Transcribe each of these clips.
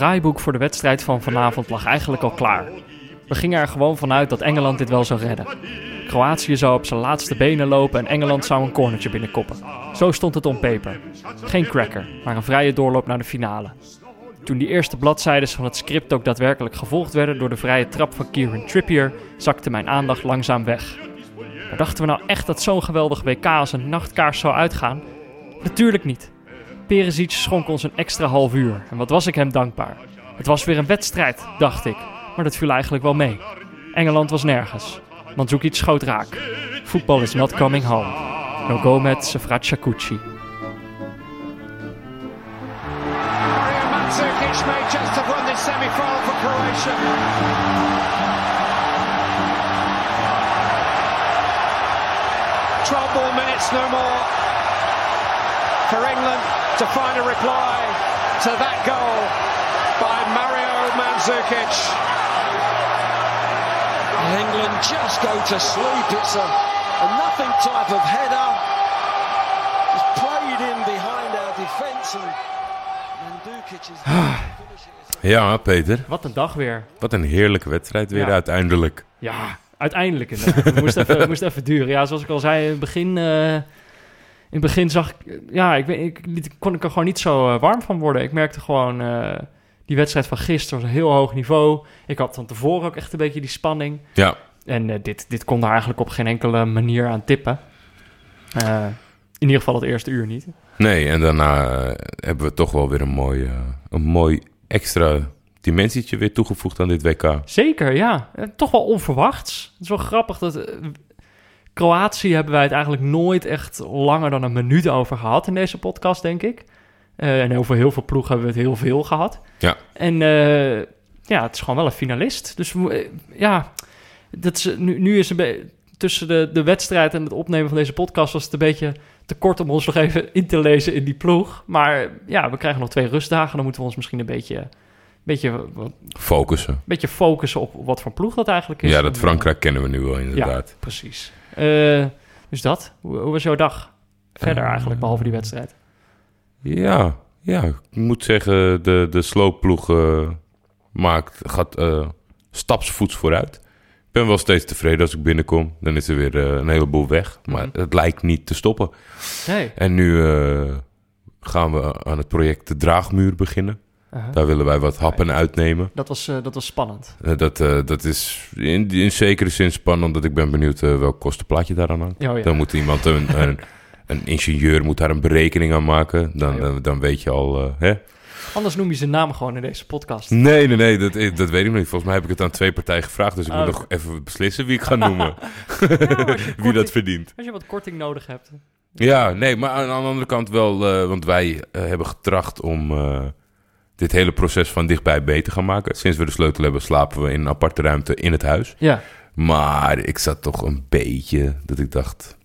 draaiboek voor de wedstrijd van vanavond lag eigenlijk al klaar. We gingen er gewoon vanuit dat Engeland dit wel zou redden. Kroatië zou op zijn laatste benen lopen en Engeland zou een cornertje binnenkoppen. Zo stond het on paper. Geen cracker, maar een vrije doorloop naar de finale. Toen die eerste bladzijden van het script ook daadwerkelijk gevolgd werden door de vrije trap van Kieran Trippier, zakte mijn aandacht langzaam weg. Maar dachten we nou echt dat zo'n geweldig WK als een nachtkaars zou uitgaan? Natuurlijk niet. Perisic schonk ons een extra half uur en wat was ik hem dankbaar. Het was weer een wedstrijd, dacht ik, maar dat viel eigenlijk wel mee. Engeland was nergens. Mandzukic schoot raak. Football is not coming home. No go met won this no more, for England to find a reply to that goal by Mario Mandzukic. England just go to sleep. It's a, a nothing type of header. It's played in behind our defence and Mandzukic is. Ja, Peter. Wat een dag weer. Wat een heerlijke wedstrijd weer Ja. uiteindelijk. Ja, uiteindelijk inderdaad. Het moest even, het moest even duren. Ja, zoals ik al zei, in het begin, eh, in het begin zag ik... Ja, ik, weet- ik, kon ik er gewoon niet zo eh, warm van worden. Ik merkte gewoon... eh, die wedstrijd van gisteren was een heel hoog niveau. Ik had van tevoren ook echt een beetje die spanning. Ja, En eh, dit, dit kon daar eigenlijk op geen enkele manier aan tippen. In ieder geval het eerste uur niet. nee, en daarna hebben we toch wel weer een mooi, eh, een mooi extra dimensietje weer toegevoegd aan dit WK. Zeker, ja. Toch wel onverwachts. Het is wel grappig dat... Kroatië hebben wij het eigenlijk nooit echt langer dan een minuut over gehad in deze podcast, denk ik. Eh, en over heel veel ploegen hebben we het heel veel gehad. Ja. En eh, ja, het is gewoon wel een finalist. Dus eh, ja, dat is, nu, nu is een beetje... Tussen de, de wedstrijd en het opnemen van deze podcast was het een beetje te kort om ons nog even in te lezen in die ploeg. Maar ja, we krijgen nog twee rustdagen. Dan moeten we ons misschien een beetje, beetje, wat, Focussen. beetje focussen op wat voor ploeg dat eigenlijk is. Ja, dat Frankrijk kennen we nu wel inderdaad. Precies. Eh, dus dat. Hoe, hoe was jouw dag? Verder Eh, eigenlijk, behalve die wedstrijd. Ja, ja, ik moet zeggen, de, de sloopploeg eh, maakt, gaat stapsvoets vooruit. Ik ben wel steeds tevreden als ik binnenkom. Dan is er weer een heleboel weg. Maar Mhm. het lijkt niet te stoppen. Nee. En nu gaan we aan het project De Draagmuur beginnen. Daar willen wij wat happen uitnemen. Dat, was, eh, dat was spannend. Eh, dat, eh, dat is in, in zekere zin spannend, omdat ik ben benieuwd welk kostenplaatje daaraan hangt. Oh, ja. Dan moet iemand, een, een, een ingenieur moet daar een berekening aan maken. Dan, joh. dan, dan weet je al, hè? Anders noem je zijn naam gewoon in deze podcast. Nee, nee, nee, dat, dat weet ik nog niet. Volgens mij heb ik het aan twee partijen gevraagd, dus ik Oh, moet oké. nog even beslissen wie ik ga noemen. Ja, wie dat verdient. Als je wat korting nodig hebt. Ja, nee, maar aan, de andere kant wel, want wij hebben getracht om dit hele proces van dichtbij beter te gaan maken. Sinds we de sleutel hebben, slapen we in een aparte ruimte in het huis. Ja. Maar ik zat toch een beetje dat ik dacht,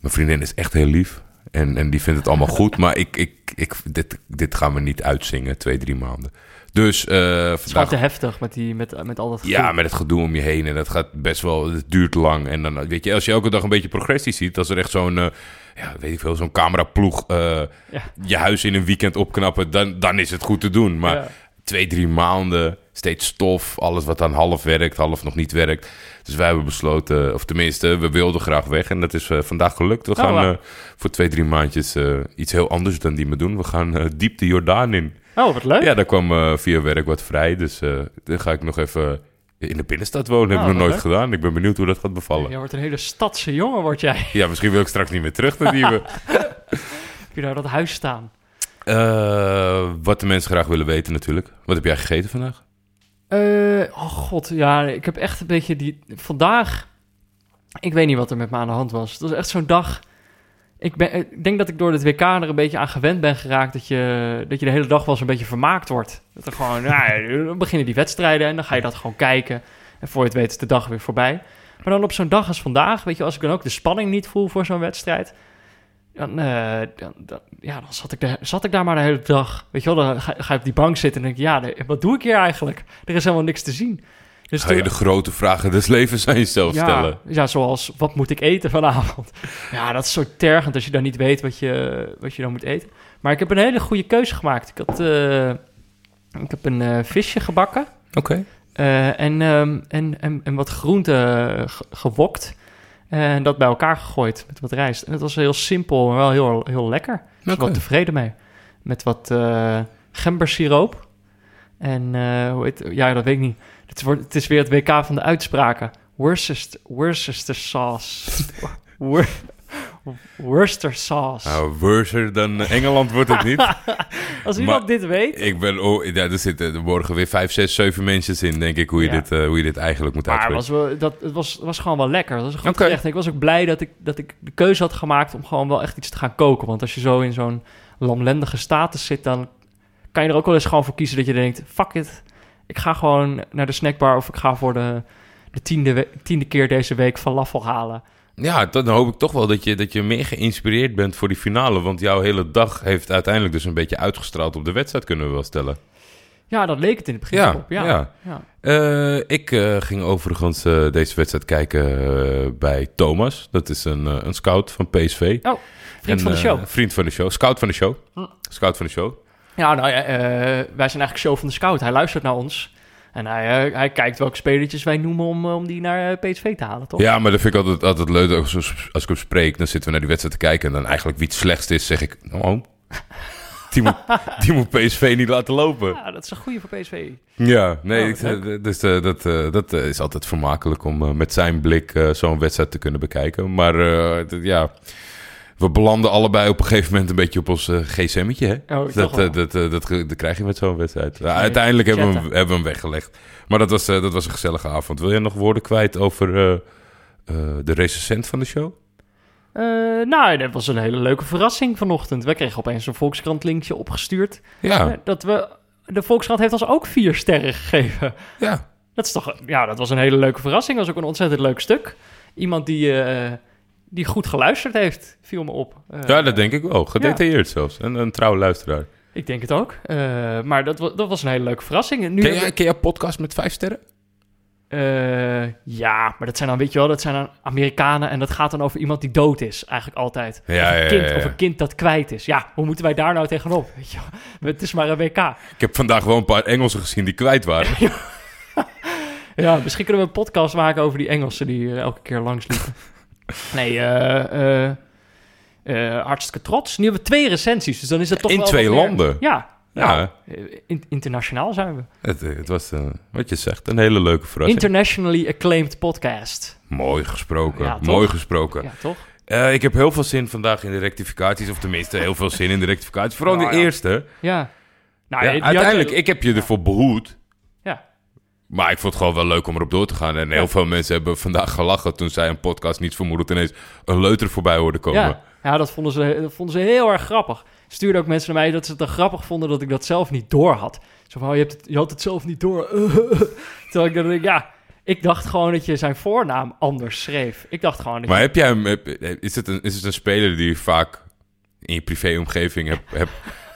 mijn vriendin is echt heel lief. En, en die vindt het allemaal goed, maar ik, ik, ik, dit, dit gaan we niet uitzingen, twee, drie maanden. Dus eh, Het is gewoon vandaag te heftig met, die, met, met al dat ja, met het gedoe om je heen. En dat gaat best wel, het duurt lang. En dan, weet je, als je elke dag een beetje progressie ziet, als er echt zo'n, eh, ja, weet ik veel, zo'n cameraploeg eh, Ja. je huis in een weekend opknappen, dan, dan is het goed te doen. Maar Ja. twee, drie maanden, steeds stof, alles wat dan half werkt, half nog niet werkt. Dus wij hebben besloten, of tenminste, we wilden graag weg. En dat is eh, vandaag gelukt. We Oh, gaan eh, voor twee, drie maandjes iets heel anders dan die me doen. We gaan diep de Jordaan in. Oh, wat leuk. Ja, daar kwam via werk wat vrij. Dus dan ga ik nog even in de binnenstad wonen. Heb Oh, ik nog nooit gedaan. Ik ben benieuwd hoe dat gaat bevallen. Je wordt een hele stadse jongen, word jij. Ja, misschien wil ik straks niet meer terug naar Diemen. Heb je daar dat huis staan? Eh, wat de mensen graag willen weten natuurlijk. Wat heb jij gegeten vandaag? Eh, oh god, ja, ik heb echt een beetje die... Vandaag, ik weet niet wat er met me aan de hand was. Het was echt zo'n dag... Ik, ben, ik denk dat ik door het WK er een beetje aan gewend ben geraakt... dat je, dat je de hele dag wel eens een beetje vermaakt wordt. Dat er gewoon, nou, dan beginnen die wedstrijden en dan ga je dat gewoon kijken. En voor je het weet is de dag weer voorbij. Maar dan op zo'n dag als vandaag, weet je, als ik dan ook de spanning niet voel voor zo'n wedstrijd... Dan, eh, dan, ja, dan zat ik, daar, zat ik daar maar de hele dag. Weet je wel, dan ga, ga je op die bank zitten en denk je... ja, de- wat doe ik hier eigenlijk? Er is helemaal niks te zien. Dus Ga je de grote vragen des levens aan jezelf ja, stellen? Ja, zoals wat moet ik eten vanavond? Ja, dat is zo tergend als je dan niet weet wat je, wat je dan moet eten. Maar ik heb een hele goede keuze gemaakt. Ik had, eh, Ik heb een eh, visje gebakken. Oké. eh, en, ehm, en, en, en wat groenten ge- gewokt. En dat bij elkaar gegooid met wat rijst. En het was heel simpel, maar wel heel, heel lekker. Ik was tevreden mee. Met wat gembersiroop. En hoe heet Ja, dat weet ik niet. Het, wordt, het is weer het WK van de uitspraken. Worcester, Worcester sauce. Wor, Worcester sauce. Nou, worser dan Engeland wordt het niet. Als iemand maar- dit weet... Ik ben... Oh, ja, er zitten morgen weer vijf, zes, zeven mensen in, denk ik, hoe je, Ja. dit, eh, hoe je dit eigenlijk moet Maar het uitspreken. was, wel, dat, het was, was gewoon wel lekker. Het was goed ik was ook blij dat ik, dat ik de keuze had gemaakt om gewoon wel echt iets te gaan koken. Want als je zo in zo'n lamlendige status zit, dan kan je er ook wel eens gewoon voor kiezen dat je denkt... Fuck it, ik ga gewoon naar de snackbar of ik ga voor de, de tiende, tiende keer deze week falafel halen. Ja, dan hoop ik toch wel dat je, dat je meer geïnspireerd bent voor die finale. Want jouw hele dag heeft uiteindelijk dus een beetje uitgestraald op de wedstrijd, kunnen we wel stellen. Ja, dat leek het in het begin Ja, op. Ja, ja. ja. Eh, ik eh, ging overigens eh, deze wedstrijd kijken bij Thomas. Dat is een, een scout van PSV. Oh, vriend En, van de show. vriend van de show. Scout van de show. Hm. Scout van de show. Ja, nou ja, eh, wij zijn eigenlijk show van de scout. Hij luistert naar ons. En hij, eh, hij kijkt welke spelertjes wij noemen om, eh, om die naar PSV te halen, toch? Ja, maar dat vind ik altijd, altijd leuk. Als, als ik hem spreek, dan zitten we naar die wedstrijd te kijken. En dan eigenlijk wie het slechtst is, zeg ik... Oh, die moet, die moet PSV niet laten lopen. Ja, dat is een goede voor PSV. Ja, nee, Oh, ik- dus dat, dat is altijd vermakelijk om met zijn blik zo'n wedstrijd te kunnen bekijken. Maar ja, we belanden allebei op een gegeven moment een beetje op ons gsm'tje. Hè? Oh, Dat, eh, dat, eh, dat, dat krijg je met zo'n wedstrijd. Ja, uiteindelijk hebben we, hem, hebben we hem weggelegd. Maar dat was, dat was een gezellige avond. Wil jij nog woorden kwijt over de recensent van de show? Nou, dat was een hele leuke verrassing vanochtend. We kregen opeens een Volkskrant linkje opgestuurd. Ja, dat we, de Volkskrant heeft ons ook vier sterren gegeven. ja. Dat is toch, ja, dat was een hele leuke verrassing. Dat was ook een ontzettend leuk stuk. Iemand die, die goed geluisterd heeft, viel me op. Eh, ja, dat denk ik wel. Gedetailleerd zelfs. En een trouwe luisteraar. Ik denk het ook. Eh, maar dat, dat was een hele leuke verrassing. En nu Ken jij, ken jij podcast met vijf sterren? Eh, ja, maar dat zijn dan, weet je wel, dat zijn dan Amerikanen en dat gaat dan over iemand die dood is, eigenlijk altijd. Ja, of, een ja, kind, ja. of een kind dat kwijt is. Ja, hoe moeten wij daar nou tegenop? Weet je wel? Het is maar een WK. Ik heb vandaag wel een paar Engelsen gezien die kwijt waren. Ja, misschien kunnen we een podcast maken over die Engelsen die elke keer langsliepen. nee, eh, eh, eh, hartstikke trots. Nu hebben we twee recensies, dus dan is het toch In wel twee meer- landen. Ja, Ja. nou, eh, in- internationaal zijn we. Het, het was, wat je zegt, een hele leuke verrassing. Internationally acclaimed podcast. Mooi gesproken, Ja, mooi gesproken. Ja, toch? Ik heb heel veel zin vandaag in de rectificaties, of tenminste heel veel zin in de rectificaties. Vooral Nou de ja. eerste. Ja. Nou, uiteindelijk, ik heb je ervoor behoed. Maar ik vond het gewoon wel leuk om erop door te gaan. En heel Ja. veel mensen hebben vandaag gelachen toen zij een podcast niet vermoedend ineens een leuter voorbij hoorden komen. Ja, ja dat, vonden ze, dat vonden ze heel erg grappig. Stuurde ook mensen naar mij dat ze het dan grappig vonden dat ik dat zelf niet door had. Zo van, oh, je, hebt het, je had het zelf niet door. Terwijl ik denk, ja, ik dacht gewoon dat je zijn voornaam anders schreef. Ik dacht gewoon dat Maar je- heb jij hem, heb- is, het een, is het een speler die je vaak in je privéomgeving hebt, hebt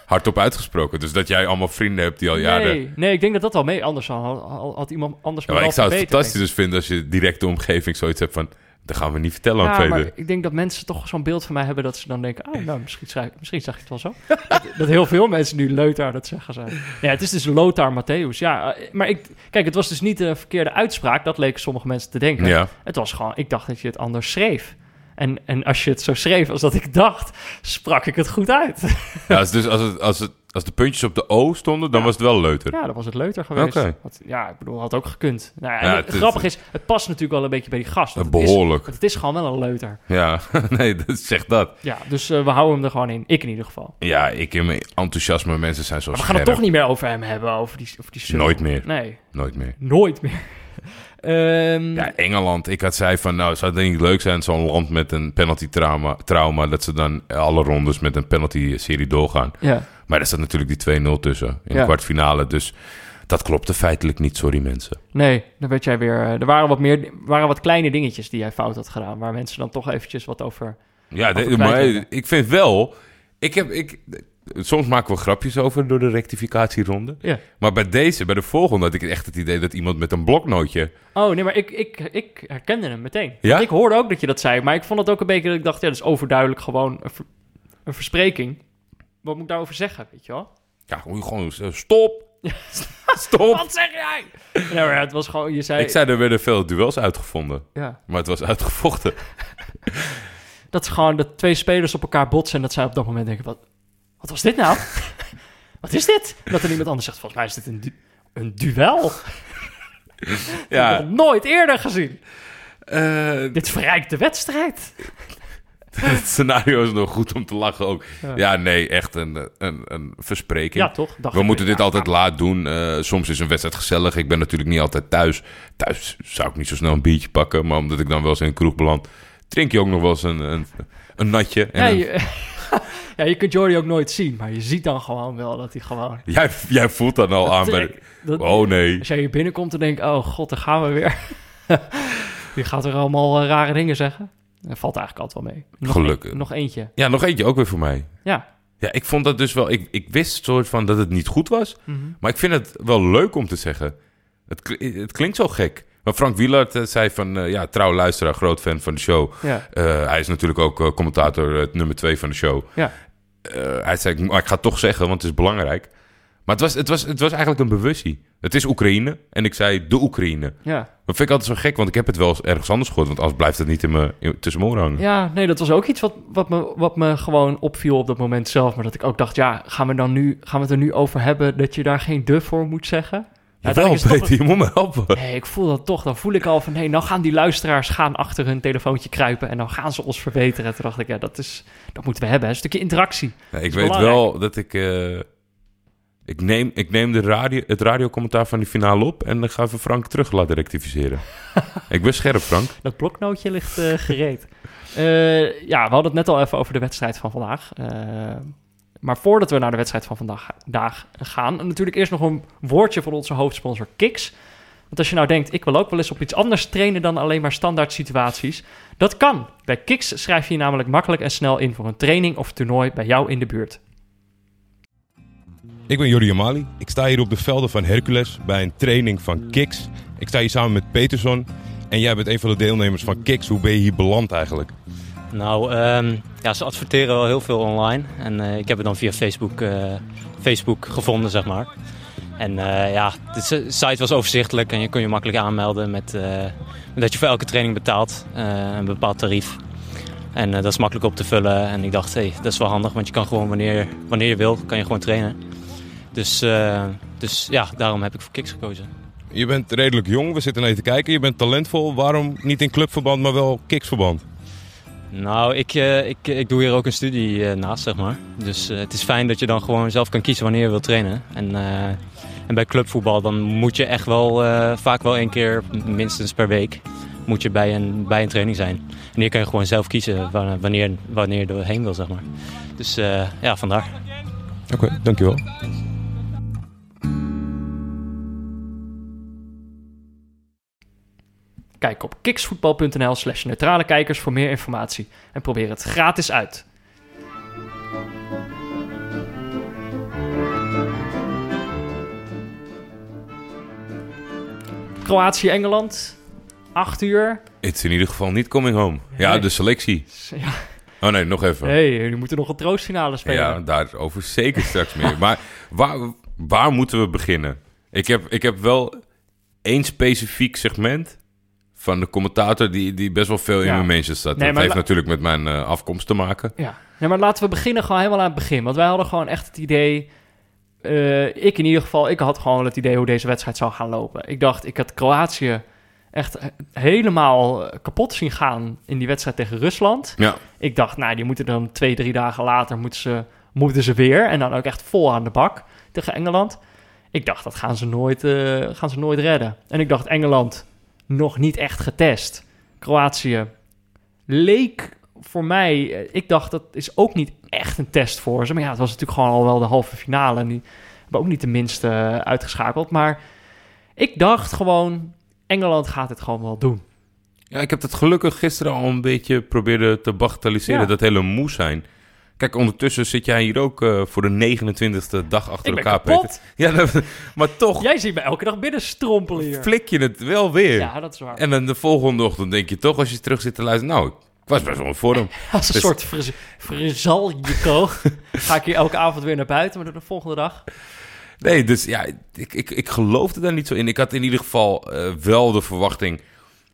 hardop uitgesproken? Dus dat jij allemaal vrienden hebt die al jaren... nee, nee, ik denk dat dat wel mee. Anders had, had, had iemand anders Ja, maar ik zou het fantastisch dus vinden als je direct de omgeving zoiets hebt van... Dat gaan we niet vertellen aan Ja, tweede. maar ik denk dat mensen toch zo'n beeld van mij hebben dat ze dan denken... oh, nou, misschien, schrijf- misschien zag je het wel zo. dat, dat heel veel mensen nu Lothar dat zeggen zijn. Ja, het is dus Lothar Matthäus. Ja, eh, maar ik, kijk, het was dus niet de verkeerde uitspraak. Dat leken sommige mensen te denken. Ja. Het was gewoon, ik dacht dat je het anders schreef. En, en als je het zo schreef als dat ik dacht, sprak ik het goed uit. Ja, dus als, het, als, het, als de puntjes op de O stonden, dan Ja. was het wel leuter. Ja, dan was het leuter geweest. Oké. Had- ja, ik bedoel, had ook gekund. Nou, ja, het, het is- het past natuurlijk wel een beetje bij die gast. Eh, het is- Behoorlijk. het is gewoon wel een leuter. Ja, nee, dat zeg dat. Ja, dus eh, we houden hem er gewoon in. Ik in ieder geval. Ja, ik in mijn enthousiasme, mensen zijn zo Maar we gaan het toch niet meer over hem hebben, over die, over die. Nooit meer. Nee, Nooit meer. nooit meer. Ehm, Ja, Engeland. Ik had zei van, nou, zou het niet leuk zijn, zo'n land met een penalty trauma, trauma, dat ze dan alle rondes met een penalty serie doorgaan. ja. Maar er staat natuurlijk die 2-0 tussen in Ja. de kwartfinale, dus dat klopte feitelijk niet, sorry mensen. Nee, dan werd jij weer... eh, Er waren wat, meer, waren wat kleine dingetjes die jij fout had gedaan... waar mensen dan toch eventjes wat over... Ja, de- maar ik vind wel, ik heb, ik, soms maken we grapjes over door de rectificatieronde. Ja. Maar bij deze, bij de volgende, had ik echt het idee dat iemand met een bloknootje... Oh, nee, maar ik, ik, ik herkende hem meteen. Ja? Want Ik hoorde ook dat je dat zei, maar ik vond het ook een beetje... dat ik dacht, ja, dat is overduidelijk gewoon een, ver- een verspreking. Wat moet ik daarover zeggen, weet je wel? Ja, gewoon eh, stop, Stop! Wat zeg jij? Ja, het was gewoon, je zei... Ik zei, er werden veel duels uitgevonden. ja, Maar het was uitgevochten. dat is gewoon dat twee spelers op elkaar botsen en dat zij op dat moment denken, wat, wat was dit nou? wat is dit? Dat er iemand anders zegt, volgens mij is dit een, du- een duel. Ik heb Ja, het nooit eerder gezien. eh, Dit verrijkt de wedstrijd. het scenario is nog goed om te lachen ook. Ja. Ja, nee, echt een, een, een verspreking. Ja, toch? We ik moeten dit Ja, altijd laat doen. Eh, soms is een wedstrijd gezellig. Ik ben natuurlijk niet altijd thuis. Thuis zou ik niet zo snel een biertje pakken. Maar omdat ik dan wel eens in een kroeg beland... drink je ook nog wel eens een, een, een natje. En Ja, een- ja, je kunt Jordi ook nooit zien, maar je ziet dan gewoon wel dat hij gewoon... jij, jij voelt dan al aan bij... Trek- dat- Oh nee. Als jij hier binnenkomt en denkt, oh god, daar gaan we weer. Die gaat er allemaal eh, rare dingen zeggen. Dat valt eigenlijk altijd wel mee. Nog Gelukkig. een- nog eentje. Ja, nog eentje ook weer voor mij. Ja. Ja, ik vond dat dus wel... Ik, ik wist soort van dat het niet goed was. Mhm. Maar ik vind het wel leuk om te zeggen. Het, het klinkt zo gek. Maar Frank Wielard eh, zei van... eh, ja, trouw luisteraar, groot fan van de show. Ja. Eh, hij is natuurlijk ook commentator nummer twee van de show. Ja. Hij zei, maar ik ga het toch zeggen, want het is belangrijk. Maar het was, het, was, het was eigenlijk een bewustie. Het is Oekraïne en ik zei de Oekraïne. Ja. Dat vind ik altijd zo gek, want ik heb het wel eens ergens anders gehoord. Want anders blijft het niet in in- tussen mijn oren hangen. ja, nee, dat was ook iets wat, wat, me, wat me gewoon opviel op dat moment zelf. Maar dat ik ook dacht, ja, gaan we, dan nu, gaan we het er nu over hebben dat je daar geen de voor moet zeggen? Ja, Jawel, is het toch Peter, je moet me helpen. Nee, ik voel dat toch. Dan voel ik al van, nee, nou gaan die luisteraars gaan achter hun telefoontje kruipen en dan gaan ze ons verbeteren. Toen dacht ik, ja, dat, is, dat moeten we hebben. Een stukje interactie. Ja, ik weet belangrijk. wel dat ik... eh, ik neem, ik neem de radio, het radiocommentaar van die finale op... en dan ga even Frank terug laten rectificeren. ik ben scherp, Frank. Dat bloknootje ligt eh, gereed. Eh, ja, we hadden het net al even over de wedstrijd van vandaag. Maar voordat we naar de wedstrijd van vandaag daag gaan, natuurlijk eerst nog een woordje van onze hoofdsponsor Kiks. Want als je nou denkt, ik wil ook wel eens op iets anders trainen dan alleen maar standaard situaties. Dat kan. Bij Kiks schrijf je je namelijk makkelijk en snel in voor een training of toernooi bij jou in de buurt. Ik ben Jordi Amali. Ik sta hier op de velden van Hercules bij een training van Kiks. Ik sta hier samen met Peterson. En jij bent een van de deelnemers van Kiks. Hoe ben je hier beland eigenlijk? Nou, ehm, ja, ze adverteren wel heel veel online. En eh, ik heb het dan via Facebook, eh, Facebook gevonden, zeg maar. En eh, ja, de site was overzichtelijk en je kon je makkelijk aanmelden met, dat je voor elke training betaalt. een bepaald tarief. En dat is makkelijk op te vullen. En ik dacht, hey, dat is wel handig, want je kan gewoon wanneer, wanneer je wil, kan je gewoon trainen. Dus, dus ja, daarom heb ik voor Kiks gekozen. Je bent redelijk jong. We zitten je te kijken. Je bent talentvol. Waarom niet in clubverband, maar wel Kiksverband? Nou, ik, eh, ik, ik doe hier ook een studie eh, naast, zeg maar. Dus eh, het is fijn dat je dan gewoon zelf kan kiezen wanneer je wilt trainen. En, en bij clubvoetbal dan moet je echt wel, vaak wel één keer, minstens per week, moet je bij een, bij een training zijn. En hier kan je gewoon zelf kiezen wa- wanneer, wanneer je erheen wil, zeg maar. Dus ja, vandaar. Oké, dankjewel. Kijk op kiksvoetbal.nl slash neutrale kijkers voor meer informatie en probeer het gratis uit. Kroatië-Engeland, 8 uur. Het is in ieder geval niet coming home. Ja, Nee. de selectie. Ja, Oh nee, nog even. hey, jullie moeten nog een troostfinale spelen. Ja, daarover zeker straks meer. Maar waar, waar moeten we beginnen? Ik heb, ik heb wel één specifiek segment van de commentator die, die best wel veel in mijn mensen staat. Nee, dat heeft natuurlijk met mijn eh, afkomst te maken. Ja. ja, maar laten we beginnen gewoon helemaal aan het begin. Want wij hadden gewoon echt het idee... eh, ik in ieder geval, ik had gewoon het idee hoe deze wedstrijd zou gaan lopen. Ik dacht, ik had Kroatië echt he- helemaal eh, kapot zien gaan in die wedstrijd tegen Rusland. Ja, Ik dacht, nou, die moeten dan twee, drie dagen later moeten ze, moeten ze weer. En dan ook echt vol aan de bak tegen Engeland. Ik dacht, dat gaan ze nooit, gaan ze nooit redden. En ik dacht, Engeland nog niet echt getest. Kroatië leek voor mij... eh, Ik dacht, dat is ook niet echt een test voor ze. Maar ja, het was natuurlijk gewoon al wel de halve finale. En die hebben ook niet de minste eh, uitgeschakeld. Maar ik dacht gewoon, Engeland gaat het gewoon wel doen. ja, ik heb het gelukkig gisteren al een beetje proberen te bagatelliseren. Ja. Dat hele moe zijn. Kijk, ondertussen zit jij hier ook eh, voor de 29e dag achter Ik elkaar. Ja, dat- maar toch Jij ziet me elke dag binnen strompelen hier. flik je het wel weer. Ja, dat is waar. En dan de volgende ochtend denk je toch, als je terug zit te luisteren... Nou, ik was best wel in vorm. Als een Dus- soort fris- frizaljeko ga ik hier elke avond weer naar buiten, maar de volgende dag. Nee, dus ja, ik, ik, ik geloofde daar niet zo in. Ik had in ieder geval eh, wel de verwachting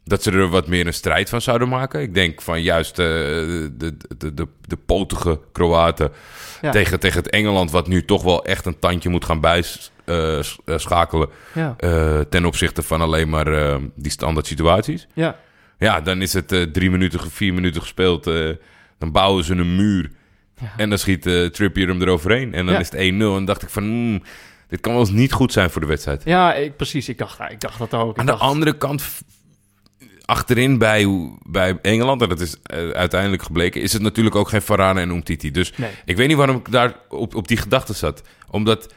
dat ze er wat meer een strijd van zouden maken. Ik denk van juist eh, de, de, de, de, potige Kroaten Ja. tegen, tegen het Engeland... wat nu toch wel echt een tandje moet gaan bijschakelen... Ja, eh, ten opzichte van alleen maar eh, die standaard situaties. ja. Ja, dan is het eh, drie minuten, vier minuten gespeeld. eh, dan bouwen ze een muur. Ja. En dan schiet eh, Trippier hem eroverheen. En dan is het 1-0. En dan dacht ik van... hmm, dit kan wel eens niet goed zijn voor de wedstrijd. ja ik, precies. Ik dacht, ik dacht dat ook. Ik Aan de andere kant... Achterin bij, bij Engeland, en dat is eh, uiteindelijk gebleken... is het natuurlijk ook geen Varane en Umtiti. Dus Nee. ik weet niet waarom ik daar op, op die gedachte zat. Omdat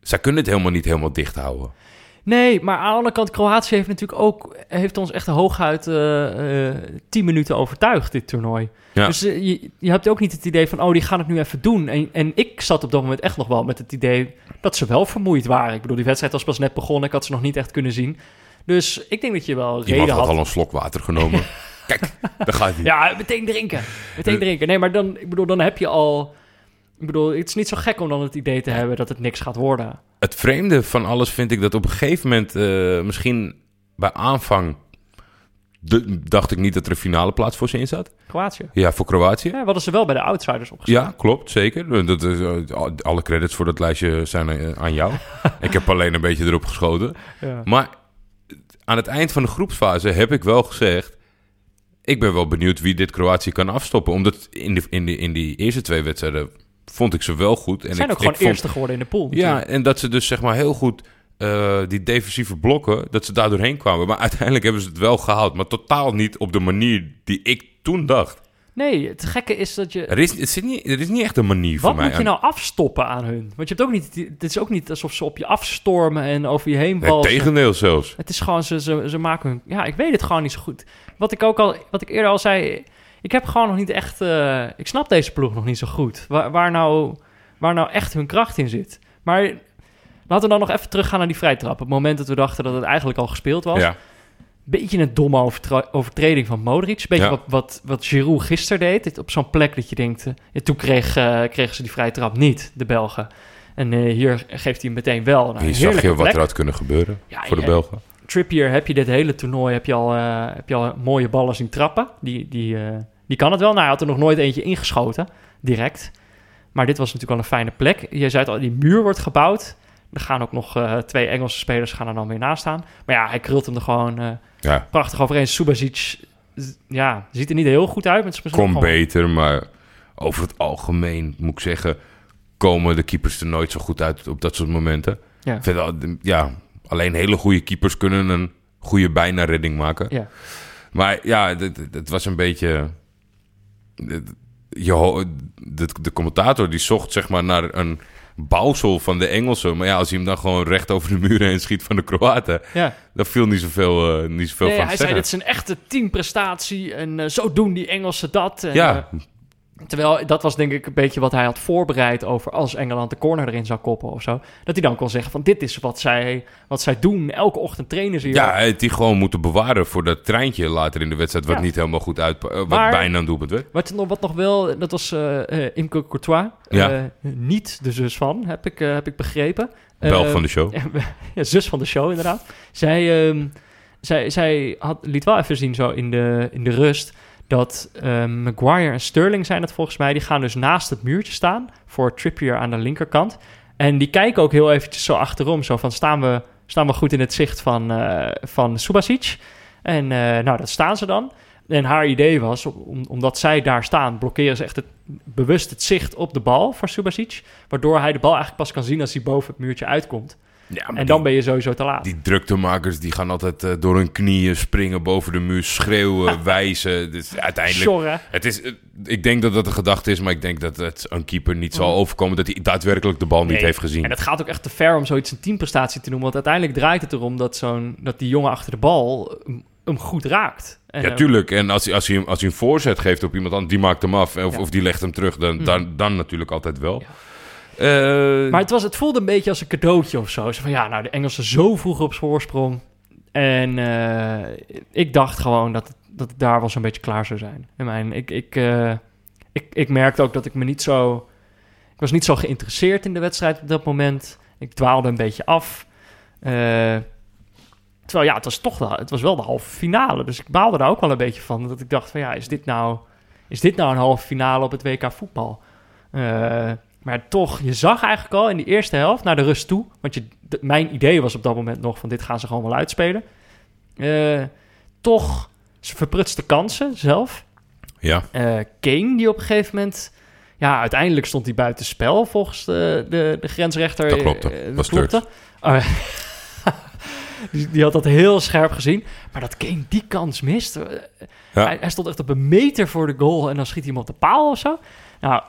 zij kunnen het helemaal niet helemaal dicht houden. Nee, maar aan de andere kant, Kroatië heeft natuurlijk ook heeft ons echt hooguit eh eh 10 minuten overtuigd, dit toernooi. Ja. Dus eh, je, je hebt ook niet het idee van, oh, die gaan het nu even doen. En, en ik zat op dat moment echt nog wel met het idee dat ze wel vermoeid waren. Ik bedoel, die wedstrijd was pas net begonnen, ik had ze nog niet echt kunnen zien. Dus ik denk dat je wel reden had had. al een slok water genomen. Kijk, daar gaat hij. Ja, meteen drinken. Meteen Eh. drinken. Nee, maar dan, ik bedoel, dan heb je al... Ik bedoel, het is niet zo gek om dan het idee te hebben dat het niks gaat worden. Het vreemde van alles vind ik dat op een gegeven moment, eh, misschien bij aanvang, de- dacht ik niet dat er een finale plaats voor ze in zat. Kroatië. Ja, voor Kroatië. Ja, hadden ze wel bij de outsiders opgeschreven. Ja, klopt, zeker. Dat is, eh, alle credits voor dat lijstje zijn aan jou. ik heb alleen een beetje erop geschoten. Ja. Maar aan het eind van de groepsfase heb ik wel gezegd... ik ben wel benieuwd wie dit Kroatië kan afstoppen. Omdat in, de, in, de, in die eerste twee wedstrijden vond ik ze wel goed. En Ze zijn ik, ook gewoon ik vond- eerste geworden in de pool. Ja, en dat ze dus zeg maar heel goed eh, die defensieve blokken, dat ze daar doorheen kwamen. Maar uiteindelijk hebben ze het wel gehaald. Maar totaal niet op de manier die ik toen dacht. Nee, het gekke is dat je... Er is, het zit niet, er is niet echt een manier voor Wat mij. moet je nou afstoppen aan hun? Want je hebt ook niet... Het is ook niet alsof ze op je afstormen en over je heen Het walsen. tegendeel zelfs. Het is gewoon, ze, ze, ze maken hun... Ja, ik weet het gewoon niet zo goed. Wat ik ook al... Wat ik eerder al zei... Ik heb gewoon nog niet echt... eh, ik snap deze ploeg nog niet zo goed. Waar, waar, nou, waar nou echt hun kracht in zit. Maar laten we dan nog even teruggaan naar die vrijtrap. Het moment dat we dachten dat het eigenlijk al gespeeld was. Ja. Beetje een domme overtreding van Modric. Beetje Ja. wat, wat, wat Giroud gisteren deed. Dit Op zo'n plek dat je denkt... eh, ja, toen kreeg, eh, kregen ze die vrije trap niet, de Belgen. En eh, hier geeft hij hem meteen wel. Nou, Hier zag je wat er had kunnen gebeuren Ja, voor de. Belgen. Trippier heb je dit hele toernooi heb je al, heb je al mooie ballen zien trappen. Die, die, die kan het wel. Nou, hij had er nog nooit eentje ingeschoten, direct. Maar dit was natuurlijk al een fijne plek. Je zei het al, die muur wordt gebouwd. Er gaan ook nog eh, twee Engelse spelers gaan er dan weer naast staan. Maar ja, hij krult hem er gewoon eh, Ja, prachtig overheen. Subasic, ja, ziet er niet heel goed uit. Ook gewoon- beter, maar over het algemeen moet ik zeggen... komen de keepers er nooit zo goed uit op dat soort momenten. Ja. Ja, alleen hele goede keepers kunnen een goede bijna redding maken. Ja. Maar ja, het- was een beetje... Je, de, de commentator die zocht zeg maar naar een bouwsel van de Engelsen. Maar ja, als hij hem dan gewoon recht over de muren heen schiet van de Kroaten... Ja. dan viel niet zoveel, eh, niet zoveel Nee, van hij te zei, dit is een echte teamprestatie. En eh, zo doen die Engelsen dat. En, Ja, eh, Terwijl dat was denk ik een beetje wat hij had voorbereid over als Engeland de corner erin zou koppen of zo. Dat hij dan kon zeggen van dit is wat zij, wat zij doen. Elke ochtend trainen ze hier. ja, hij had die gewoon moeten bewaren voor dat treintje later in de wedstrijd... wat Ja. niet helemaal goed uit... eh, wat Maar- bijna een doelpunt werd. Wat, nog, wat nog wel, dat was eh, Imke Courtois. Ja. Niet de zus van, heb ik, heb ik begrepen. Belg van de show. ja, zus van de show inderdaad. Zij, ehm, zij, zij had, liet wel even zien zo in de, in de rust... dat ehm, Maguire en Sterling zijn het volgens mij... die gaan dus naast het muurtje staan... voor Trippier aan de linkerkant. En die kijken ook heel eventjes zo achterom... zo van staan we, staan we goed in het zicht van, eh van Subasic? En eh, nou, dat staan ze dan... En haar idee was, om, omdat zij daar staan, blokkeren ze echt het, bewust het zicht op de bal voor Subasic. Waardoor hij de bal eigenlijk pas kan zien als hij boven het muurtje uitkomt. Ja, En die- dan ben je sowieso te laat. Die druktemakers die gaan altijd eh, door hun knieën springen boven de muur, schreeuwen, wijzen. Dus uiteindelijk, het is, eh, ik denk dat dat de gedachte is, maar ik denk dat het een keeper niet zal Mm. overkomen dat hij daadwerkelijk de bal niet heeft gezien. En het gaat ook echt te ver om zoiets een teamprestatie te noemen. Want uiteindelijk draait het erom dat, zo'n, dat die jongen achter de bal hem, hem goed raakt. En, ja, eh, tuurlijk. En als hij, als, hij, als hij een voorzet geeft op iemand anders, die maakt hem af. Of, Ja. of die legt hem terug, dan, Mm. dan, dan natuurlijk altijd wel. Ja. Eh, Maar het, was, het voelde een beetje als een cadeautje of zo. Van ja, nou, de Engelsen zo vroeg op voorsprong. En eh, ik dacht gewoon dat, dat ik daar wel zo'n beetje klaar zou zijn. Ik, mijn, ik, ik, eh, ik, ik merkte ook dat ik me niet zo... Ik was niet zo geïnteresseerd in de wedstrijd op dat moment. Ik dwaalde een beetje af. Eh, terwijl ja, het was toch wel, het was wel de halve finale. Dus ik baalde daar ook wel een beetje van. Dat ik dacht van ja, is dit nou, is dit nou een halve finale op het WK voetbal? Eh, maar toch, je zag eigenlijk al in die eerste helft naar de rust toe. Want je, mijn idee was op dat moment nog van dit gaan ze gewoon wel uitspelen. Eh, toch, ze verprutste kansen zelf. Ja, Eh, Kane, die op een gegeven moment... Ja, uiteindelijk stond hij buiten spel volgens de, de, de grensrechter. Dat klopte. Eh, Was klopte. Oh, die, die had dat heel scherp gezien. Maar dat Kane die kans mist... Ja. Hij, hij stond echt op een meter voor de goal... en dan schiet hij hem op de paal of zo. Nou,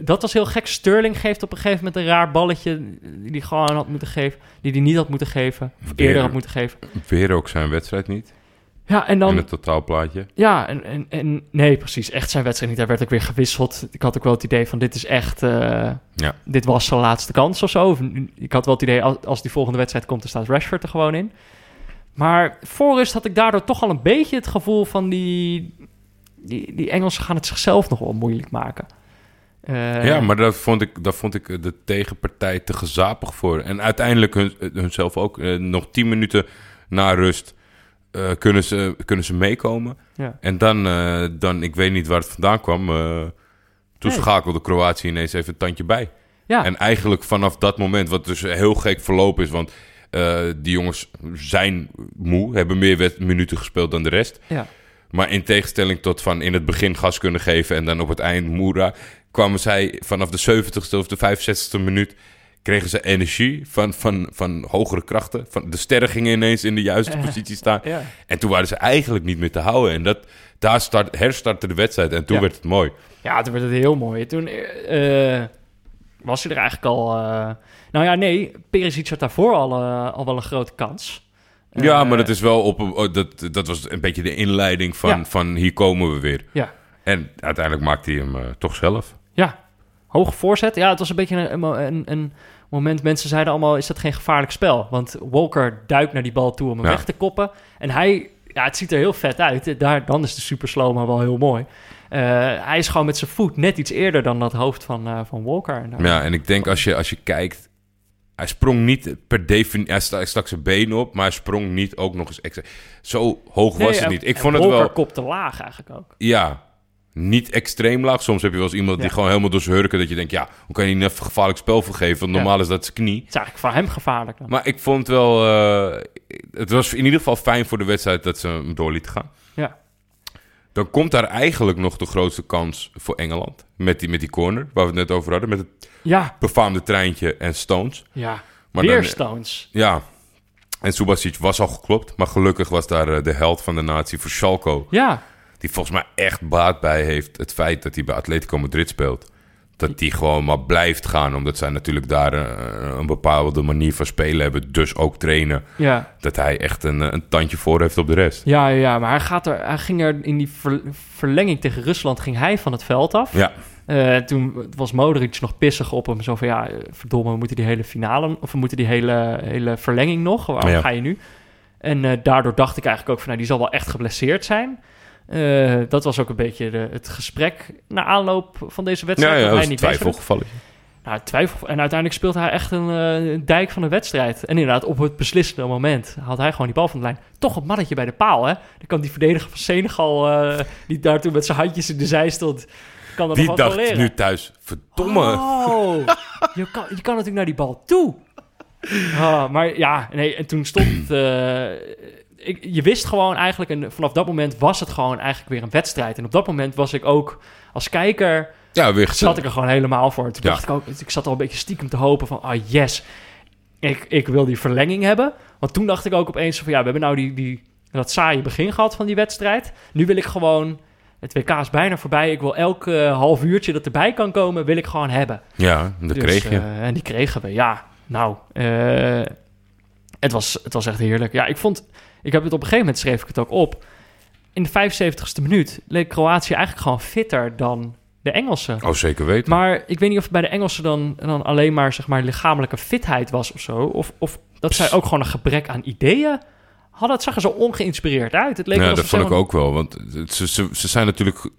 dat was heel gek. Sterling geeft op een gegeven moment een raar balletje... die hij gewoon had moeten geven... die hij niet had moeten geven. Of Weer. eerder had moeten geven. weer ook zijn wedstrijd niet. Ja, en dan... In het totaalplaatje. Ja, en, en, en nee, precies. Echt zijn wedstrijd niet. Hij werd ook weer gewisseld. Ik had ook wel het idee van dit is echt... eh, Ja. Dit was zijn laatste kans of zo. Of, ik had wel het idee, als, als die volgende wedstrijd komt, dan staat Rashford er gewoon in. Maar voor rust had ik daardoor toch al een beetje het gevoel van die... Die, die Engelsen gaan het zichzelf nog wel moeilijk maken. Eh, Ja, maar daar vond, ik, daar vond ik de tegenpartij te gezapig voor. En uiteindelijk hun, hunzelf ook. Eh, nog tien minuten na rust eh, kunnen, ze, kunnen ze meekomen. Ja. En dan, dan, ik weet niet waar het vandaan kwam. toen schakelde Kroatië ineens even een tandje bij. Ja, En eigenlijk vanaf dat moment, wat dus heel gek verlopen is... want die jongens zijn moe, hebben meer minuten gespeeld dan de rest. ja. Maar in tegenstelling tot van in het begin gas kunnen geven... en dan op het eind moera... kwamen zij vanaf de 70ste of de 65ste minuut... kregen ze energie van, van, van hogere krachten. Van, de sterren gingen ineens in de juiste positie staan. ja. En toen waren ze eigenlijk niet meer te houden. En dat, daar start, herstartte de wedstrijd en toen Ja. werd het mooi. Ja, toen werd het heel mooi. Toen eh, was hij er eigenlijk al... eh, nou ja, nee, Perisic had daarvoor al, eh, al wel een grote kans. Ja, Eh, maar dat is wel op. oh, dat, dat was een beetje de inleiding van, Ja. van hier komen we weer. Ja. En uiteindelijk maakte hij hem eh, toch zelf. Ja, hoge voorzet. Ja, het was een beetje een, een mo- een, een moment... Mensen zeiden allemaal, is dat geen gevaarlijk spel? Want Walker duikt naar die bal toe om hem Ja. weg te koppen. En hij... Ja, het ziet er heel vet uit. Daar, dan is de super slow maar wel heel mooi. Eh, hij is gewoon met zijn voet net iets eerder dan dat hoofd van, eh, van Walker. Ja, en ik denk als je, als je kijkt. Hij sprong niet per definitie. Hij sta- hij stak zijn benen op, maar hij sprong niet ook nog eens extra. Zo hoog was Nee, het niet. Ik vond het wel. kopte laag eigenlijk ook. Ja, niet extreem laag. Soms heb je wel eens iemand die gewoon helemaal door zijn hurken. Dat je denkt, ja, hoe kan je niet een gevaarlijk spel voor geven? Want Ja. normaal is dat zijn knie. Het is eigenlijk voor hem gevaarlijk dan. Maar ik vond wel... eh, het was in ieder geval fijn voor de wedstrijd dat ze hem door lieten gaan. Ja. Dan komt daar eigenlijk nog de grootste kans voor Engeland. Met die, met die corner, waar we het net over hadden. Met het Ja, befaamde treintje en Stones. ja. Maar Weer dan- Stones. Ja, en Subasic was al geklopt. Maar gelukkig was daar eh, de held van de natie voor Schalko. Ja, Die volgens mij echt baat bij heeft het feit dat hij bij Atletico Madrid speelt. Dat die gewoon maar blijft gaan. Omdat zij natuurlijk daar eh, een bepaalde manier van spelen hebben. Dus ook trainen. ja. Dat hij echt een, een tandje voor heeft op de rest. Ja, ja, maar hij, gaat er, hij ging er in die ver- verlenging tegen Rusland ging hij van het veld af. Ja, Eh, toen was Modric nog pissig op hem. Zo van, ja, eh, verdomme, we moeten die hele finale... of we moeten die hele, hele verlenging nog. Waarom Ja. ga je nu? En daardoor dacht ik eigenlijk ook van... nou, die zal wel echt geblesseerd zijn. Eh, dat was ook een beetje de, het gesprek na aanloop van deze ja, wedstrijd. ja dat dat hij een niet twijfelgevalletje. Nou, twijfel. En uiteindelijk speelt hij echt een eh, dijk van de wedstrijd. En inderdaad, op het beslissende moment had hij gewoon die bal van de lijn. Toch een mannetje bij de paal, hè? Dan kan die verdediger van Senegal, eh, die daar toen met zijn handjes in de zij stond, kan dat Die nog dacht leren. nu thuis, verdomme. Oh, je, kan, je kan natuurlijk naar die bal toe. Ah, maar ja, nee, en toen stond... eh, ik, je wist gewoon eigenlijk, en vanaf dat moment was het gewoon eigenlijk weer een wedstrijd. En op dat moment was ik ook als kijker Ja, weer zat ik er gewoon helemaal voor. Toen Ja. dacht ik ook, ik zat al een beetje stiekem te hopen van, ah yes, ik, ik wil die verlenging hebben. Want toen dacht ik ook opeens van, ja, we hebben nou die, die, dat saaie begin gehad van die wedstrijd. Nu wil ik gewoon, het WK is bijna voorbij, ik wil elk eh, half uurtje dat erbij kan komen, wil ik gewoon hebben. Ja, dat Dus, kreeg je. eh, en die kregen we, ja. Nou, eh, het, was, het was echt heerlijk. Ja, ik vond, ik heb het op een gegeven moment schreef ik het ook op. In de 75ste minuut leek Kroatië eigenlijk gewoon fitter dan de Engelsen. oh, zeker weten. Maar ik weet niet of het bij de Engelsen dan, dan alleen maar, zeg maar lichamelijke fitheid was of zo. Of, of dat zij ook gewoon een gebrek aan ideeën hadden. Het zag er zo ongeïnspireerd uit. Het leek ja, dat vond ik ook wel. Want ze, ze, ze zijn natuurlijk...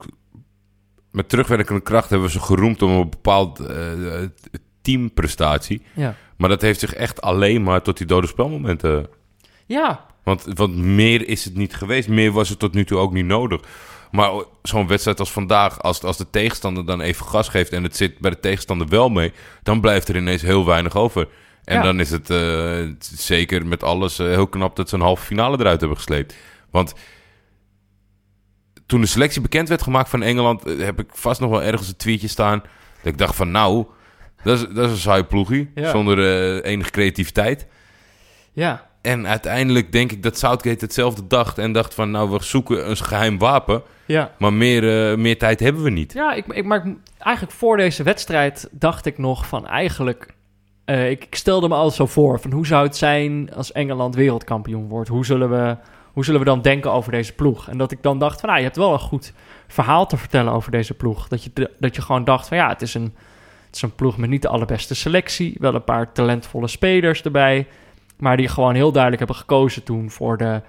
Met terugwerkende kracht hebben we ze geroemd om een bepaald eh, teamprestatie. Ja. Maar dat heeft zich echt alleen maar tot die dode spelmomenten... Ja, Want, want meer is het niet geweest. Meer was het tot nu toe ook niet nodig. Maar zo'n wedstrijd als vandaag, als, als de tegenstander dan even gas geeft... en het zit bij de tegenstander wel mee... dan blijft er ineens heel weinig over. En Ja. dan is het eh, zeker met alles eh, heel knap... dat ze een halve finale eruit hebben gesleept. Want toen de selectie bekend werd gemaakt van Engeland... eh, heb ik vast nog wel ergens een tweetje staan... dat ik dacht van nou, dat is, dat is een saai ploegie... Ja. zonder enige creativiteit... ja. En uiteindelijk denk ik dat Southgate hetzelfde dacht. En dacht van, nou, we zoeken een geheim wapen. Ja, Maar meer, eh, meer tijd hebben we niet. ja ik, ik, maar eigenlijk voor deze wedstrijd dacht ik nog van eigenlijk... eh, ik, ik stelde me altijd zo voor van hoe zou het zijn als Engeland wereldkampioen wordt? Hoe zullen we, hoe zullen we dan denken over deze ploeg? En dat ik dan dacht van, nou, je hebt wel een goed verhaal te vertellen over deze ploeg. Dat je, dat je gewoon dacht van, ja, het is, een, het is een ploeg met niet de allerbeste selectie. Wel een paar talentvolle spelers erbij. Maar die gewoon heel duidelijk hebben gekozen toen voor de,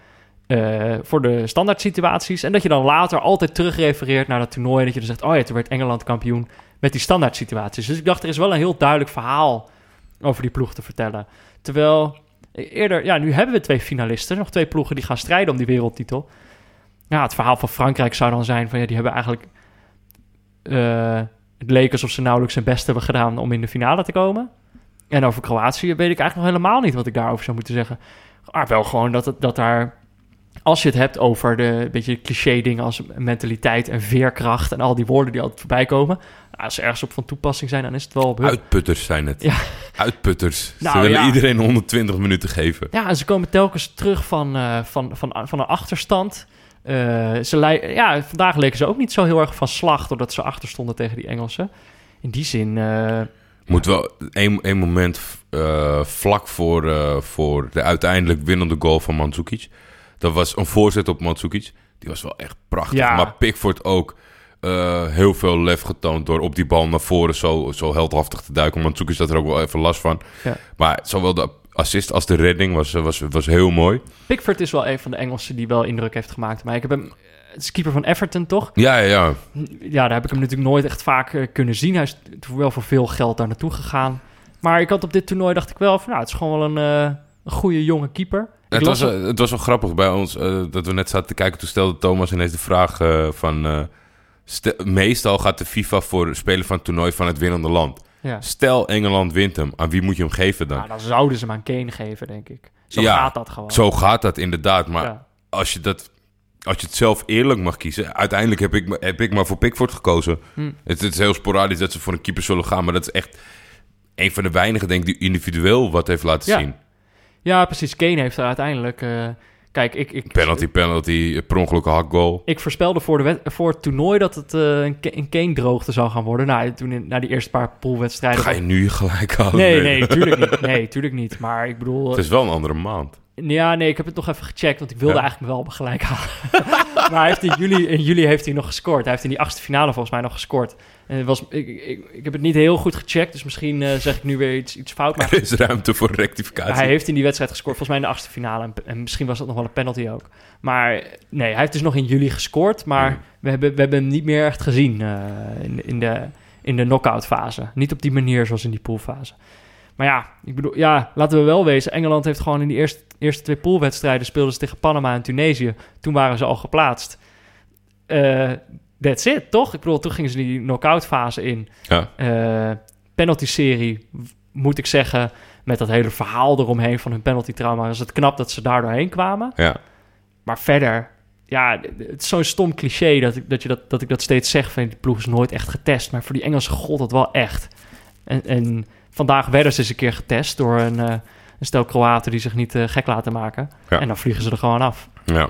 eh, voor de standaard situaties. En dat je dan later altijd terugrefereert naar dat toernooi. En dat je dan zegt, oh ja, toen werd Engeland kampioen met die standaard situaties. Dus ik dacht, er is wel een heel duidelijk verhaal over die ploeg te vertellen. Terwijl eerder, ja, nu hebben we twee finalisten. Nog twee ploegen die gaan strijden om die wereldtitel. Ja, het verhaal van Frankrijk zou dan zijn van, ja, die hebben eigenlijk... eh, het leek alsof ze nauwelijks hun best hebben gedaan om in de finale te komen. En over Kroatië weet ik eigenlijk nog helemaal niet wat ik daarover zou moeten zeggen. Maar wel gewoon dat, het, dat daar, als je het hebt over de beetje cliché dingen als mentaliteit en veerkracht en al die woorden die altijd voorbij komen. nou, als ze ergens op van toepassing zijn, dan is het wel op hun. Uitputters zijn het. Ja. Uitputters. Nou, Ze willen ja. iedereen 120 minuten geven. Ja, en ze komen telkens terug van, eh, van, van, van een achterstand. Eh, ze ja, vandaag leken ze ook niet zo heel erg van slag doordat ze achter stonden tegen die Engelsen. In die zin, eh, Moet wel één, moment eh, vlak voor, eh, voor de uiteindelijk winnende goal van Mandzukic. Dat was een voorzet op Mandzukic. Die was wel echt prachtig. Ja. Maar Pickford ook eh, heel veel lef getoond door op die bal naar voren zo, zo heldhaftig te duiken. Mandzukic had er ook wel even last van. Ja. Maar zowel de assist als de redding was, was, was heel mooi. Pickford is wel een van de Engelsen die wel indruk heeft gemaakt. Maar ik heb hem, het is keeper van Everton toch? Ja, ja, ja. Ja, daar heb ik hem natuurlijk nooit echt vaak eh, kunnen zien. Hij is wel voor veel geld daar naartoe gegaan. Maar ik had op dit toernooi, dacht ik wel van, nou, het is gewoon wel een, eh, een goede jonge keeper. Het was, het was wel grappig bij ons eh, dat we net zaten te kijken. Toen stelde Thomas ineens de vraag van... meestal gaat de FIFA voor spelen van het toernooi van het winnende land. ja. Stel Engeland wint hem, aan wie moet je hem geven dan? Nou, dan zouden ze hem aan Kane geven, denk ik. Zo Ja, gaat dat gewoon. Zo gaat dat inderdaad, maar als, je dat, als je het zelf eerlijk mag kiezen... Uiteindelijk heb ik, heb ik maar voor Pickford gekozen. Hm. Het, het is heel sporadisch dat ze voor een keeper zullen gaan... maar dat is echt een van de weinigen, denk ik, die individueel wat heeft laten Ja. zien. Ja, precies. Kane heeft er uiteindelijk... eh, kijk, ik, ik, Penalty, penalty, per ongelukke hakgoal. ik voorspelde voor, de voor het toernooi dat het eh, een, Ka- een Kane-droogte zou gaan worden. Nou, toen in, na die eerste paar poolwedstrijden... Ga je nu gelijk halen? Nee, nee, tuurlijk niet. Nee, tuurlijk niet. Maar ik bedoel... Het is wel een andere maand. Ja, nee, ik heb het nog even gecheckt, want ik wilde Ja. eigenlijk wel gelijk halen. maar hij heeft in, juli, in juli heeft hij nog gescoord. Hij heeft in die achtste finale volgens mij nog gescoord. En het was, ik, ik, ik heb het niet heel goed gecheckt, dus misschien eh, zeg ik nu weer iets, iets fout. Maar Er is ruimte voor rectificatie. hij heeft in die wedstrijd gescoord, volgens mij in de achtste finale. En, en misschien was dat nog wel een penalty ook. Maar nee, hij heeft dus nog in juli gescoord, maar Hmm. we, hebben, we hebben hem niet meer echt gezien eh, in, in de, in de knock-out fase. Niet op die manier zoals in die poolfase. Maar ja, ik bedoel, ja, laten we wel wezen. Engeland heeft gewoon in die eerste, eerste twee poolwedstrijden speelden ze tegen Panama en Tunesië. Toen waren ze al geplaatst. Eh that's it, toch? Ik bedoel, toen gingen ze die knock-out fase in. Ja. Eh penalty-serie, moet ik zeggen, met dat hele verhaal eromheen van hun penalty-trauma, is het knap dat ze daar doorheen kwamen. Ja. Maar verder, ja, het is zo'n stom cliché dat ik dat, je dat, dat ik dat steeds zeg van die ploeg is nooit echt getest. Maar voor die Engelsen gold dat wel echt. En, en vandaag werden ze eens een keer getest door een, eh, een stel Kroaten die zich niet eh, gek laten maken. Ja. En dan vliegen ze er gewoon af. Ja.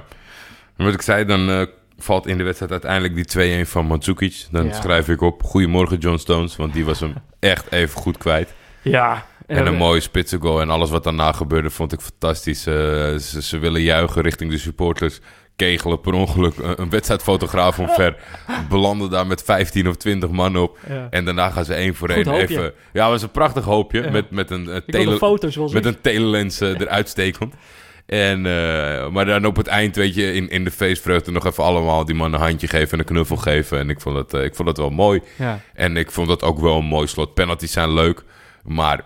En wat ik zei, dan eh, valt in de wedstrijd uiteindelijk die 2-1 van Mandzukic. Dan Ja. schrijf ik op, goedemorgen John Stones, want die was hem echt even goed kwijt. Ja. En een mooie spitsengoal en alles wat daarna gebeurde vond ik fantastisch. Eh, ze, ze willen juichen richting de supporters. Kegelen per ongeluk een, een wedstrijdfotograaf omver. Belanden daar met 15 of 20 man op. Ja. En daarna gaan ze één voor één even... Ja, het was een prachtig hoopje. Ja. Met, met een, eh, tele, foto's met een telelens eh, eruit stekend. En, eh, maar dan op het eind, weet je, in, in de feestvreugde nog even allemaal die man een handje geven en een knuffel geven. En ik vond het, eh, ik vond het wel mooi. Ja. En ik vond dat ook wel een mooi slot. Penalties zijn leuk, maar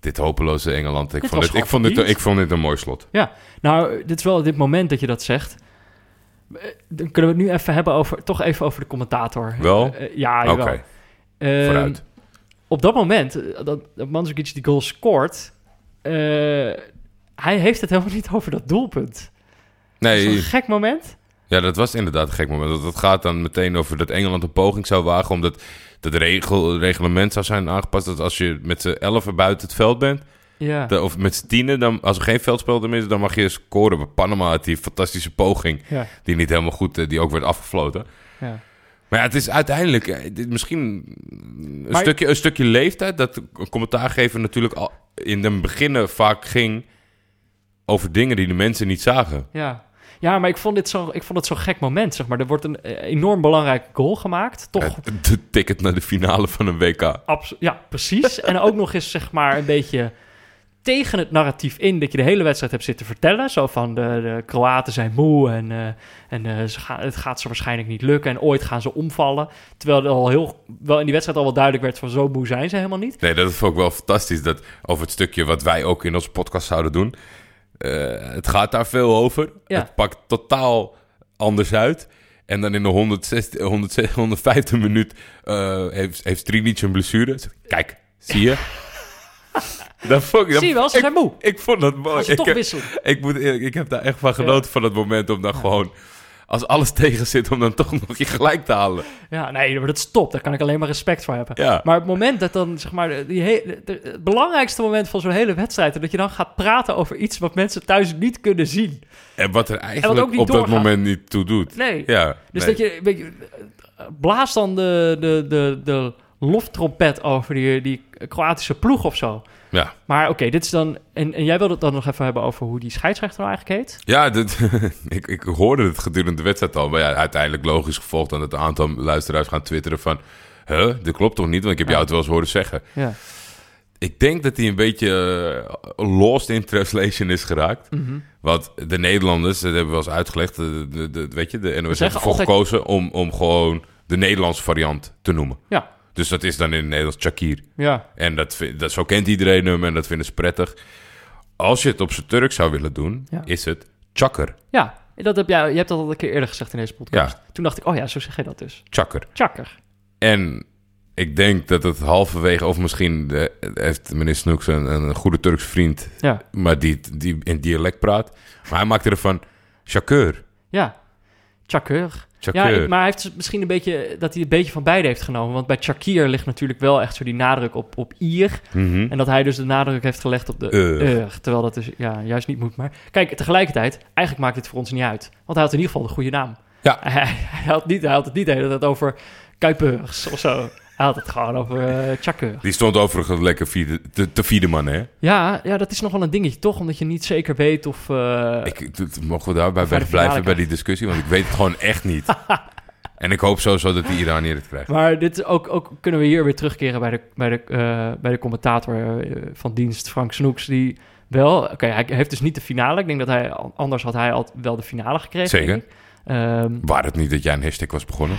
dit hopeloze Engeland. Ik, Dit vond dit, ik, vond dit, ik vond dit een mooi slot. Ja, nou, dit is wel dit moment dat je dat zegt. Eh, Dan kunnen we het nu even hebben over, toch even over de commentator. Wel? Eh, ja, Oké. Ehm, vooruit. Op dat moment, eh, dat, dat Mandzukic die goal scoort, eh, hij heeft het helemaal niet over dat doelpunt. Dat is Nee, een gek moment. Ja, dat was inderdaad een gek moment. Dat, dat gaat dan meteen over dat Engeland een poging zou wagen... omdat dat regel, reglement zou zijn aangepast... dat als je met z'n elfen buiten het veld bent... Ja, de- of met z'n tienen, dan, als er geen veldspel er is... dan mag je scoren. Bij Panama had die fantastische poging... ja, die niet helemaal goed, eh, die ook werd afgefloten. ja. Maar ja, het is uiteindelijk eh, misschien een, Maar- stukje, een stukje leeftijd. Dat een commentaargever natuurlijk al in het begin vaak ging over dingen die de mensen niet zagen. Ja. Ja, maar ik vond, dit zo, ik vond het zo'n gek moment, zeg maar. Er wordt een eh, enorm belangrijk goal gemaakt. Toch Eh, De ticket naar de finale van een WK. Ja, precies. en ook nog eens zeg maar een beetje tegen het narratief in dat je de hele wedstrijd hebt zitten vertellen. Zo van de, de Kroaten zijn moe en, eh, en ze gaan, het gaat ze waarschijnlijk niet lukken en ooit gaan ze omvallen. Terwijl er al heel wel in die wedstrijd al wel duidelijk werd van zo moe zijn ze helemaal niet. Nee, dat vond ik wel fantastisch. Dat over het stukje wat wij ook in onze podcast zouden doen. Eh, het gaat daar veel over. Ja. Het pakt totaal anders uit. En dan in de 160, 160, 150 minuut eh, heeft, heeft Strinic een blessure. Kijk, zie je? dat vond ik, dat- Zie je wel, ze ik, zijn moe. ik vond dat mooi. Als ze Ik toch. Ik, moet ik heb daar echt van genoten van dat moment om dan gewoon, als alles tegen zit, om dan toch nog je gelijk te halen. Ja, nee, maar dat stopt. Daar kan ik alleen maar respect voor hebben. Ja. Maar het moment dat dan, zeg maar, die het belangrijkste moment van zo'n hele wedstrijd... en dat je dan gaat praten over iets wat mensen thuis niet kunnen zien. En wat er eigenlijk op dat moment niet toe doet. Nee. Ja, Dus nee. dat je, weet je, blaas dan de, de, de, de loftrompet over die, die Kroatische ploeg of zo. Ja, Maar oké, dit is dan... En, en jij wilde het dan nog even hebben over hoe die scheidsrechter nou eigenlijk heet? ja dit, ik, ik hoorde het gedurende de wedstrijd al. Maar ja, uiteindelijk logisch gevolgd aan het aantal luisteraars gaan twitteren van... Huh, dit klopt toch niet? Want ik heb jou het wel eens horen zeggen. Ja. Ik denk dat hij een beetje eh, lost in translation is geraakt. Mhm. Want de Nederlanders, dat hebben we wel eens uitgelegd... De, de, de- weet je, de NOS heeft ervoor altijd- gekozen om, om gewoon de Nederlandse variant te noemen. Ja, Dus dat is dan in het Nederlands Shakir. ja, En dat, vind- dat, zo kent iedereen hem en dat vinden ze prettig. Als je het op zijn Turk zou willen doen, Ja. is het Chakar. ja. Dat heb jij, je hebt dat al een keer eerder gezegd in deze podcast. Ja. Toen dacht ik, oh ja, zo zeg je dat dus. Chakar. Tjakker. En ik denk dat het halverwege, of misschien eh, heeft meneer Snoeks een, een goede Turks vriend, Ja, maar die, die in dialect praat. Maar hij maakte ervan Chakeur. ja. Ja, ik- maar hij heeft misschien een beetje dat hij een beetje van beide heeft genomen. Want bij Shakir ligt natuurlijk wel echt zo die nadruk op, op ier. Mhm. En dat hij dus de nadruk heeft gelegd op de. Terwijl dat dus ja, juist niet moet. Maar kijk, tegelijkertijd, eigenlijk maakt dit voor ons niet uit. Want hij had in ieder geval de goede naam. Ja. Hij, hij, had, niet, hij had het niet de hele tijd over Kuipers of zo. Hij had het gewoon over uh, Chakeur. Die stond overigens lekker vierde, te, te vierde man, hè? Ja, ja, dat is nog wel een dingetje, toch? Omdat je niet zeker weet of... eh, Ik, mogen we daarbij blijven bij die discussie? Want ik weet het gewoon echt niet. en ik hoop sowieso dat die Iranier het krijgt. Maar dit ook, ook kunnen we hier weer terugkeren bij de, bij de, eh, bij de commentator van dienst, Frank Snoeks, die wel... Oké, hij heeft dus niet de finale. Ik denk dat hij, anders had hij al wel de finale gekregen. Zeker. Ehm, Waar het niet dat jij een hashtag was begonnen?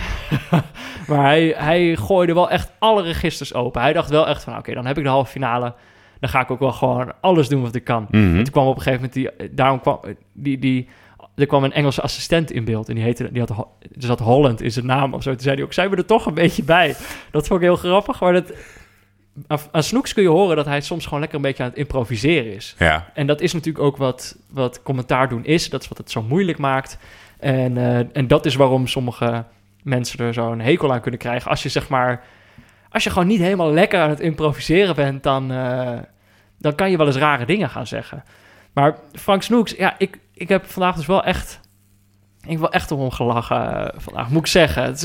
maar hij, hij gooide wel echt alle registers open. Hij dacht wel echt van, oké, dan heb ik de halve finale. Dan ga ik ook wel gewoon alles doen wat ik kan. En toen kwam op een gegeven moment, die, daarom kwam, die, die, er kwam een Engelse assistent in beeld. En die heette, die had, er zat Holland in zijn naam of zo. Toen zei hij ook, zijn we er toch een beetje bij? Dat vond ik heel grappig. Maar dat, aan Snoeks kun je horen dat hij soms gewoon lekker een beetje aan het improviseren is. Ja, En dat is natuurlijk ook wat, wat commentaar doen is. Dat is wat het zo moeilijk maakt. En, eh, en dat is waarom sommige mensen er zo'n hekel aan kunnen krijgen. Als je zeg maar... Als je gewoon niet helemaal lekker aan het improviseren bent... dan, eh, dan kan je wel eens rare dingen gaan zeggen. Maar Frank Snoeks... Ja, ik, ik heb vandaag dus wel echt... Ik wel echt om gelachen eh, vandaag, moet ik zeggen. Het is,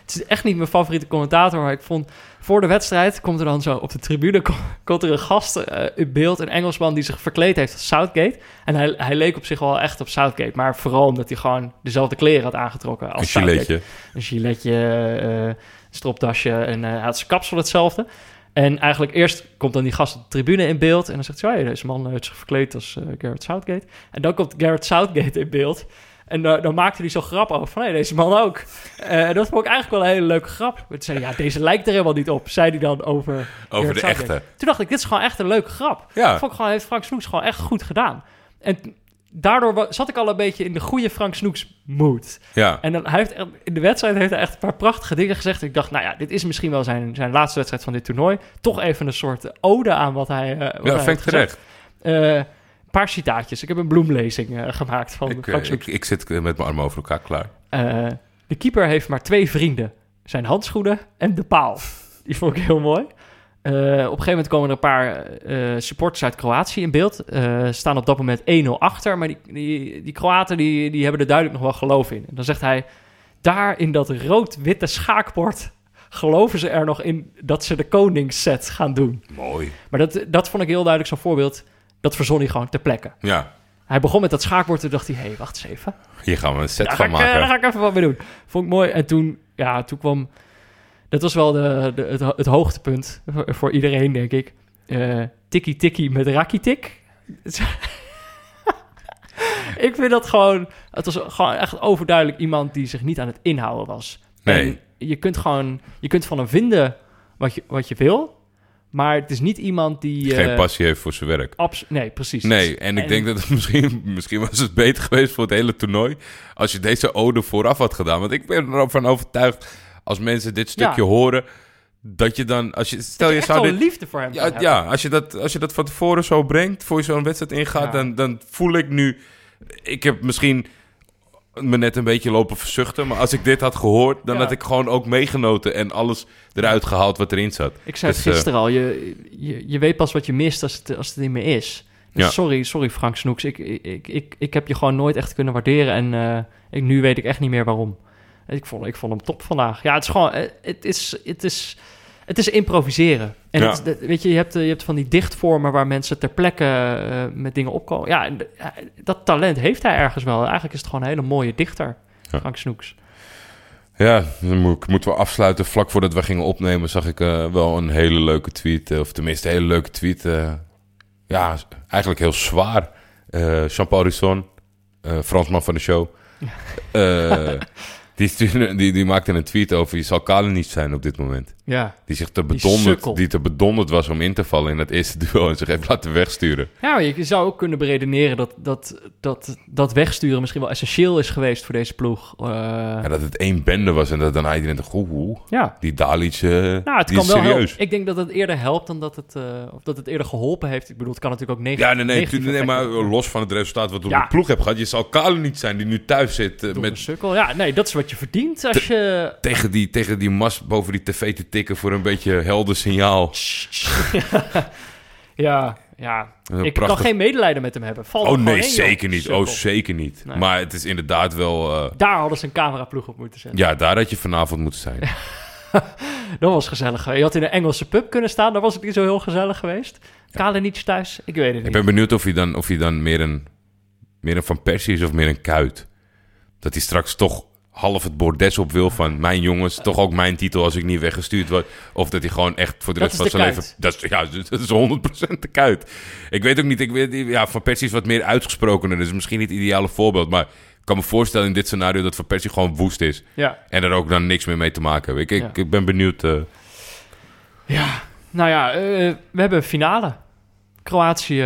het is echt niet mijn favoriete commentator... maar ik vond voor de wedstrijd... komt er dan zo op de tribune... komt, er een gast eh, in beeld... een Engelsman die zich verkleed heeft als Southgate... En hij, hij leek op zich wel echt op Southgate. Maar vooral omdat hij gewoon dezelfde kleren had aangetrokken als een Southgate. giletje. Een giletje, eh, een stropdasje en eh, hij had zijn kapsel hetzelfde. En eigenlijk eerst komt dan die gast op de tribune in beeld. En dan zegt hij, "Oh deze man heeft zich verkleed als Garrett Southgate. En dan komt Garrett Southgate in beeld. En uh, dan maakte hij zo'n grap over van, hé, deze man ook. Uh, dat vond ik eigenlijk wel een hele leuke grap. Toen zei hij, ja, deze lijkt er helemaal niet op, zei hij dan over... Over de echte. Toen dacht ik, dit is gewoon echt een leuke grap. Ja. Dat vond ik gewoon, heeft Frank Snoeks gewoon echt goed gedaan. En daardoor zat ik al een beetje in de goede Frank Snoeks mood. Ja. En dan, hij heeft, in de wedstrijd heeft hij echt een paar prachtige dingen gezegd. Ik dacht, nou ja, dit is misschien wel zijn, zijn laatste wedstrijd van dit toernooi. Toch even een soort ode aan wat hij uh, wat Ja, hij vind ik terecht. Paar citaatjes. Ik heb een bloemlezing uh, gemaakt van ik, Frank ik, ik, zit met mijn armen over elkaar klaar. Uh, de keeper heeft maar twee vrienden. Zijn handschoenen en de paal. Die vond ik heel mooi. Op een gegeven moment komen er een paar supporters uit Kroatië in beeld. staan op dat moment 1-0 achter. Maar die, die, die Kroaten die, die hebben er duidelijk nog wel geloof in. En dan zegt hij... Daar in dat rood-witte schaakbord geloven ze er nog in dat ze de koningsset gaan doen. Mooi. Maar dat, dat vond ik heel duidelijk zo'n voorbeeld. Dat verzon hij gewoon ter plekke. Ja. Hij begon met dat schaakbord en dacht hij... hé, hey, wacht eens even. Hier gaan we een set daar van ik, maken. Daar ga ik even wat mee doen. Vond ik mooi. En toen, ja, toen kwam... Dat was wel de, de, het, het hoogtepunt voor, voor iedereen, denk ik. Uh, tikkie tikkie met rakitik. ik vind dat gewoon... Het was gewoon echt overduidelijk iemand die zich niet aan het inhouden was. Nee. En je kunt gewoon... Je kunt van hem vinden wat je, wat je wil... Maar het is niet iemand die... Geen uh, passie heeft voor zijn werk. nee, precies. Nee, en ik en... denk dat het misschien, misschien was het beter geweest voor het hele toernooi... als je deze ode vooraf had gedaan. Want ik ben ervan overtuigd, als mensen dit stukje ja. horen... dat je dan... Als je, stel dat je, zou dit, dit, liefde voor hem ja, ja als, je dat, als je dat van tevoren zo brengt... voor je zo'n wedstrijd ingaat, ja. dan, dan voel ik nu... Ik heb misschien me net een beetje lopen verzuchten. Maar als ik dit had gehoord, dan Ja. had ik gewoon ook meegenoten en alles eruit gehaald wat erin zat. Ik zei het Dus, eh, gisteren al, je, je, je weet pas wat je mist als het, als het niet meer is. Dus Ja. sorry, sorry Frank Snoeks, ik, ik, ik, ik heb je gewoon nooit echt kunnen waarderen en eh, ik, nu weet ik echt niet meer waarom. Ik vond, ik vond hem top vandaag. Ja, het is gewoon, eh, het is, het is, het is improviseren. En Ja. het weet je, je hebt, eh, je hebt van die dichtvormen waar mensen ter plekke eh, met dingen opkomen. Ja, eh, dat talent heeft hij ergens wel. Eigenlijk is het gewoon een hele mooie dichter, Ja. Frank Snoeks. Ja, dan moet, moeten we afsluiten. Vlak voordat we gingen opnemen zag ik wel een hele leuke tweet. of tenminste, een hele leuke tweet. ja, eigenlijk heel zwaar. Jean-Paul Risson, Fransman van de show. die, stuurde- die, die maakte een tweet over... je zal Kalen niet zijn op dit moment. Ja. Die zich te bedonderd, die te bedonderd was om in te vallen in het eerste duel... en zich heeft laten wegsturen. Ja, je zou ook kunnen beredeneren dat, dat, dat, dat wegsturen misschien wel essentieel is geweest voor deze ploeg. Eh, Ja, dat het één bende was en dat dan hij denkt... Oeh, oeh, ja. die Dalic, eh, Nou, het die kan is wel serieus. helpen. Ik denk dat het eerder helpt dan dat het, eh, of dat het eerder geholpen heeft. Ik bedoel, het kan natuurlijk ook negatief Ja, nee, nee, negatief nee, maar los van het resultaat wat we Ja. op de ploeg hebben gehad... je zal Kalen niet zijn die nu thuis zit doen. Met... Een met, sukkel. Ja, nee, dat is wat je verdient als je... tegen, die, tegen die mast boven die tv te tikken... voor een beetje helder signaal. ja, ja. Ik prachtig- kan geen medelijden met hem hebben. Valt Oh nee, zeker niet. Sukkel. Oh, zeker niet. Nee. Maar het is inderdaad wel... eh, Daar hadden ze een cameraploeg op moeten zetten. ja, daar had je vanavond moeten zijn. Dat was gezellig. Je had in een Engelse pub kunnen staan. Daar was het niet zo heel gezellig geweest. Kalenic thuis. Ik weet het Ik niet. ben benieuwd of hij dan, of hij dan meer, een, meer een Van Persie is of meer een Kuit. Dat hij straks toch half het bordes op wil van... mijn jongens, toch ook mijn titel als ik niet weggestuurd word. Of dat hij gewoon echt voor de rest van is zijn leven... Dat is, ja, dat is 100% de Kuit. Ik weet ook niet... Ik weet, ja, Van Persie is wat meer uitgesprokener. Dus misschien niet het ideale voorbeeld. Maar ik kan me voorstellen in dit scenario... dat Van Persie gewoon woest is. Ja. En er ook dan niks meer mee te maken hebben. Ik, ik, Ja. ik ben benieuwd... eh, Ja, nou ja, eh, we hebben een finale. Kroatië,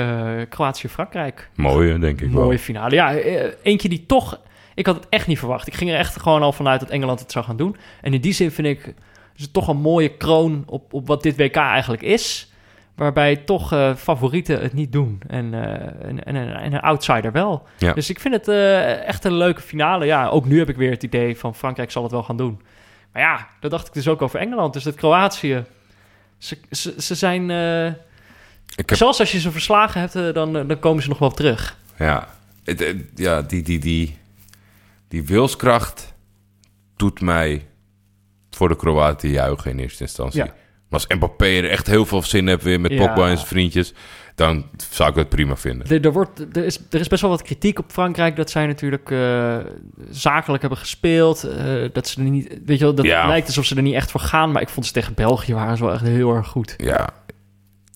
Kroatië-Frankrijk. mooi, eh, denk ik wel. Mooie finale. Ja, eh, eentje die toch... Ik had het echt niet verwacht. Ik ging er echt gewoon al vanuit dat Engeland het zou gaan doen. En in die zin vind ik is het toch een mooie kroon op, op wat dit WK eigenlijk is. Waarbij toch eh, favorieten het niet doen. En, eh, en, en, en een outsider wel. Ja. Dus ik vind het eh, echt een leuke finale. Ja, ook nu heb ik weer het idee van Frankrijk zal het wel gaan doen. Maar ja, dat dacht ik dus ook over Engeland. Dus dat Kroatië... Ze, ze, ze zijn... heb Zelfs als je ze verslagen hebt, dan, dan komen ze nog wel terug. Ja, ja die, die, die, die wilskracht doet mij voor de Kroaten juichen in eerste instantie. Ja. Maar als Mbappé er echt heel veel zin heeft weer met Ja. Pogba en zijn vriendjes... dan zou ik het prima vinden. Er, er, wordt, er, is, er is best wel wat kritiek op Frankrijk dat zij natuurlijk eh, zakelijk hebben gespeeld. eh, dat ze er niet, weet je wel, dat Ja. lijkt alsof ze er niet echt voor gaan. Maar ik vond ze tegen België waren ze wel echt heel erg goed. Ja,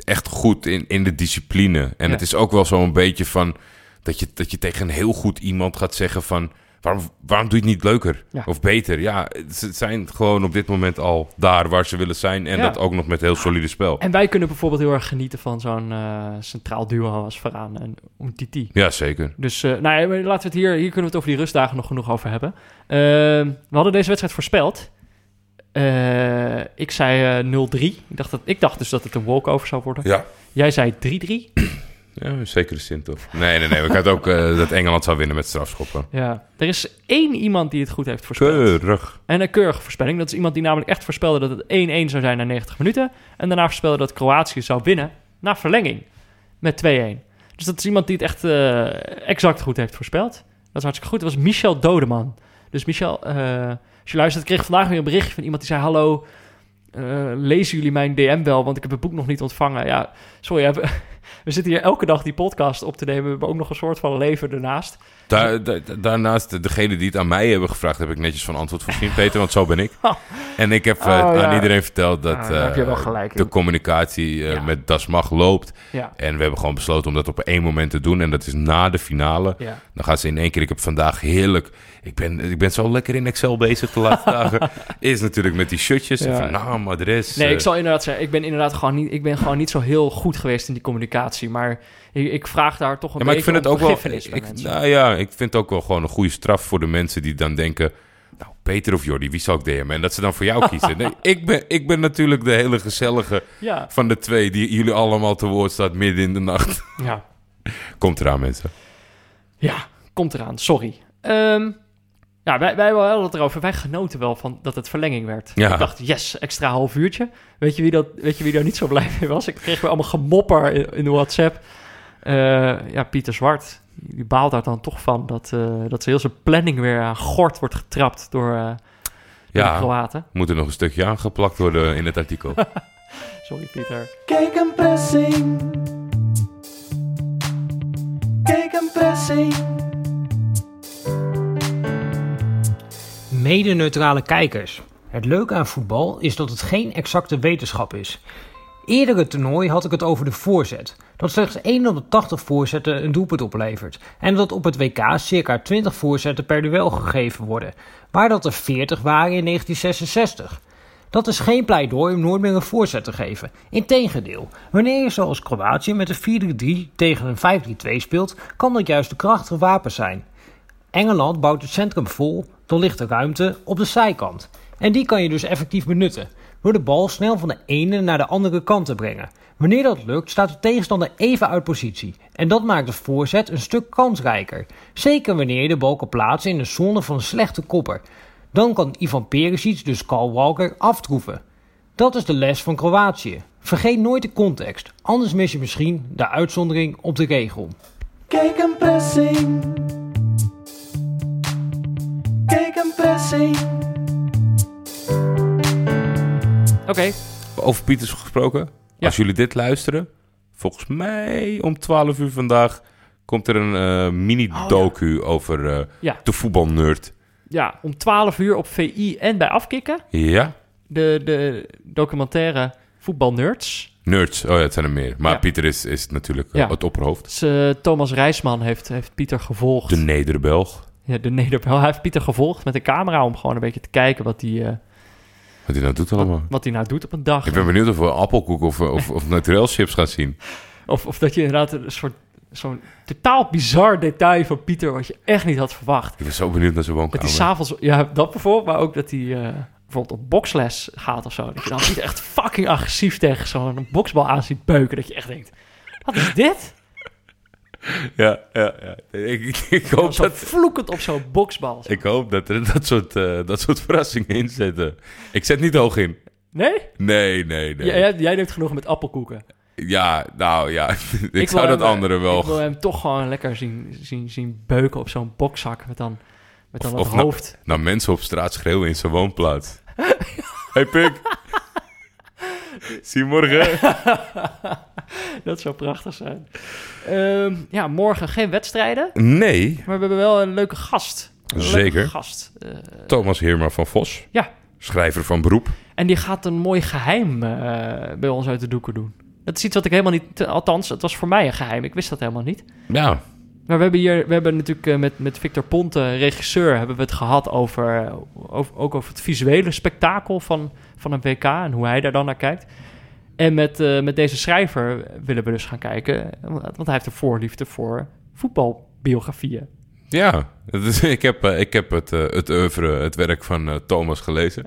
echt goed in, in de discipline. En Ja. het is ook wel zo'n beetje van... Dat je, dat je tegen een heel goed iemand gaat zeggen van... waarom, waarom doe je het niet leuker Ja. of beter? Ja, ze zijn gewoon op dit moment al daar waar ze willen zijn. En Ja. dat ook nog met heel solide spel. En wij kunnen bijvoorbeeld heel erg genieten van zo'n eh, centraal duo als Varaan en Umtiti. Ja, zeker. Dus eh, nou ja, laten we het hier, hier kunnen we het over die rustdagen nog genoeg over hebben. Eh, we hadden deze wedstrijd voorspeld. Eh, ik zei eh 0-3. Ik dacht, dat, ik dacht dus dat het een walkover zou worden. Ja. Jij zei 3-3. Ja, zekere zin toch? Nee, nee, nee. Ik had ook eh, dat Engeland zou winnen met strafschoppen. Ja. Er is één iemand die het goed heeft voorspeld. Keurig. En een keurige voorspelling. Dat is iemand die namelijk echt voorspelde dat het 1-1 zou zijn na 90 minuten. En daarna voorspelde dat Kroatië zou winnen na verlenging met 2-1. Dus dat is iemand die het echt eh, exact goed heeft voorspeld. Dat is hartstikke goed. Dat was Michel Dodeman. Dus Michel, eh, als je luistert, ik kreeg vandaag weer een berichtje van iemand die zei... Hallo, lezen jullie mijn DM wel? Want ik heb het boek nog niet ontvangen. Ja, sorry, we, we zitten hier elke dag die podcast op te nemen. We hebben ook nog een soort van leven ernaast. Daar, da- da- daarnaast, degene die het aan mij hebben gevraagd, heb ik netjes van antwoord voorzien, Peter, want zo ben ik. Oh. En ik heb eh, Oh, ja. aan iedereen verteld dat Ah, daar heb je eh, wel gelijk in. de communicatie eh, Ja. met Das Mag loopt. Ja, En we hebben gewoon besloten om dat op één moment te doen. En dat is na de finale. Dan gaan ze in één keer. Ik heb vandaag heerlijk. Ik ben, ik ben zo lekker in Excel bezig de laatste dagen. Is natuurlijk met die shirtjes. En van naam, adres. Nee, eh, ik zal inderdaad zeggen, ik ben inderdaad gewoon niet, ik ben gewoon niet zo heel goed geweest in die communicatie. Maar ik, ik vraag daar toch een Ja, maar ik beetje vind het ook wel. Ik, nou ja, ik vind het ook wel gewoon een goede straf voor de mensen die dan denken. Nou, Peter of Jordi, wie zal ik DM'en? En dat ze dan voor jou kiezen. Nee, ik ben, ik ben natuurlijk de hele gezellige ja, van de twee die jullie allemaal te woord staat midden in de nacht. ja, Komt eraan, mensen. ja, komt eraan, sorry. Ehm, ja, wij, wij hadden het erover, wij genoten wel van dat het verlenging werd. Ja. Ik dacht, yes, extra half uurtje. Weet je wie, dat, weet je wie daar niet zo blij mee was? Ik kreeg weer allemaal gemopper in, in de WhatsApp. Eh, ja, Pieter Zwart, die baalt daar dan toch van dat, eh, dat ze heel zijn planning weer aan gort wordt getrapt door, eh, door de Ja, Kroaten. moet er nog een stukje aangeplakt worden in het artikel. Sorry, Pieter. Kijk een pressing. Kijk een pressing. Mede-neutrale kijkers. Het leuke aan voetbal is dat het geen exacte wetenschap is. Eerder het toernooi had ik het over de voorzet. Dat slechts 1 op de 80 voorzetten een doelpunt oplevert. En dat op het WK circa 20 voorzetten per duel gegeven worden. Maar dat er 40 waren in 1966. Dat is geen pleidooi om nooit meer een voorzet te geven. Integendeel, wanneer je zoals Kroatië met een 4-3 tegen een 5-3-2 speelt, kan dat juist een krachtig wapen zijn. Engeland bouwt het centrum vol, dan ligt er ruimte op de zijkant. En die kan je dus effectief benutten, door de bal snel van de ene naar de andere kant te brengen. Wanneer dat lukt, staat de tegenstander even uit positie. En dat maakt de voorzet een stuk kansrijker. Zeker wanneer je de bal kan plaatsen in de zone van een slechte kopper. Dan kan Ivan Perisic dus Carl Walker aftroeven. Dat is de les van Kroatië. Vergeet nooit de context, anders mis je misschien de uitzondering op de regel. Kijk een pressing. Kijk pressing. Oké, Over Pieters gesproken. Ja. Als jullie dit luisteren, volgens mij om 12 uur vandaag komt er een eh, mini-docu over eh, Ja. de voetbalnerd. ja, om 12 uur op VI en bij Afkikken. Ja? De, de documentaire Voetbalnerds. Nerds, oh ja, het zijn er meer. Maar Ja. Pieter is, is natuurlijk eh, het opperhoofd. Dus, Thomas Reisman heeft, heeft Pieter gevolgd. De Nederbelg. Ja, de Nederbel. Hij heeft Pieter gevolgd met een camera om gewoon een beetje te kijken wat hij, Wat hij nou doet allemaal. wat hij nou doet op een dag. Ik ben benieuwd of we appelkoek of, of, of naturel chips gaan zien. Of, of dat je inderdaad een soort zo'n totaal bizar detail van Pieter wat je echt niet had verwacht. Ik ben zo benieuwd naar zijn Dat hij woonkamer. s'avonds, ja, dat bijvoorbeeld, maar ook dat hij eh, bijvoorbeeld op boksles gaat of zo. Dat je dan Pieter echt fucking agressief tegen zo'n boksbal aan ziet beuken. Dat je echt denkt, wat is dit? Ja, ja, ja. Ik, hoop Zo dat... vloekend op zo'n boksbal. Ik hoop dat er dat soort, eh, dat soort verrassingen in zitten. Ik zet niet hoog in. Nee? Nee, nee, nee. Jij, jij, neemt genoeg met appelkoeken. Ja, nou ja. ik, zou dat hem, andere wel... Ik wil hem toch gewoon lekker zien, zien, zien beuken op zo'n bokzak met dan, met dan Of- nou- hoofd. naar mensen op straat schreeuwen in zijn woonplaats. hey pik. Zie je morgen. Dat zou prachtig zijn. Ehm, ja, morgen geen wedstrijden, Nee, maar we hebben wel een leuke gast. Een leuke Zeker. gast. Eh, Thomas Heerma van Vos. Ja. Schrijver van beroep. en die gaat een mooi geheim eh, bij ons uit de doeken doen. Dat is iets wat ik helemaal niet... Althans, het was voor mij een geheim. Ik wist dat helemaal niet. Ja, Maar we hebben hier, we hebben natuurlijk eh, met, met Victor Ponte, regisseur, hebben we het gehad over, eh, over, ook over het visuele spektakel van, van een WK en hoe hij daar dan naar kijkt. En met, eh, met deze schrijver willen we dus gaan kijken, want hij heeft een voorliefde voor voetbalbiografieën. Ja, ik heb, eh, ik heb het, eh, het oeuvre, het werk van Thomas gelezen.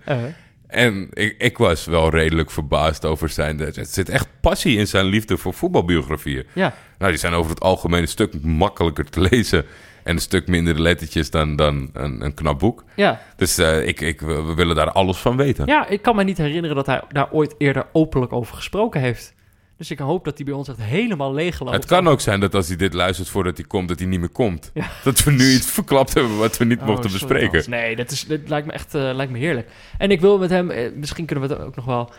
En ik, ik was wel redelijk verbaasd over zijn... Er zit echt passie in zijn liefde voor voetbalbiografieën. ja, Nou, die zijn over het algemeen een stuk makkelijker te lezen... en een stuk minder lettertjes dan, dan een, een knap boek. ja. Dus eh, ik, ik, we willen daar alles van weten. ja, ik kan me niet herinneren dat hij daar ooit eerder openlijk over gesproken heeft. Dus ik hoop dat hij bij ons echt helemaal leeg loopt. Het kan ook zijn dat als hij dit luistert voordat hij komt, dat hij niet meer komt. Ja. Dat we nu iets verklapt hebben wat we niet Oh, mochten bespreken. Nee, dat, is, dat lijkt me echt eh, lijkt me heerlijk. En ik wil met hem, eh, misschien kunnen we het ook nog wel.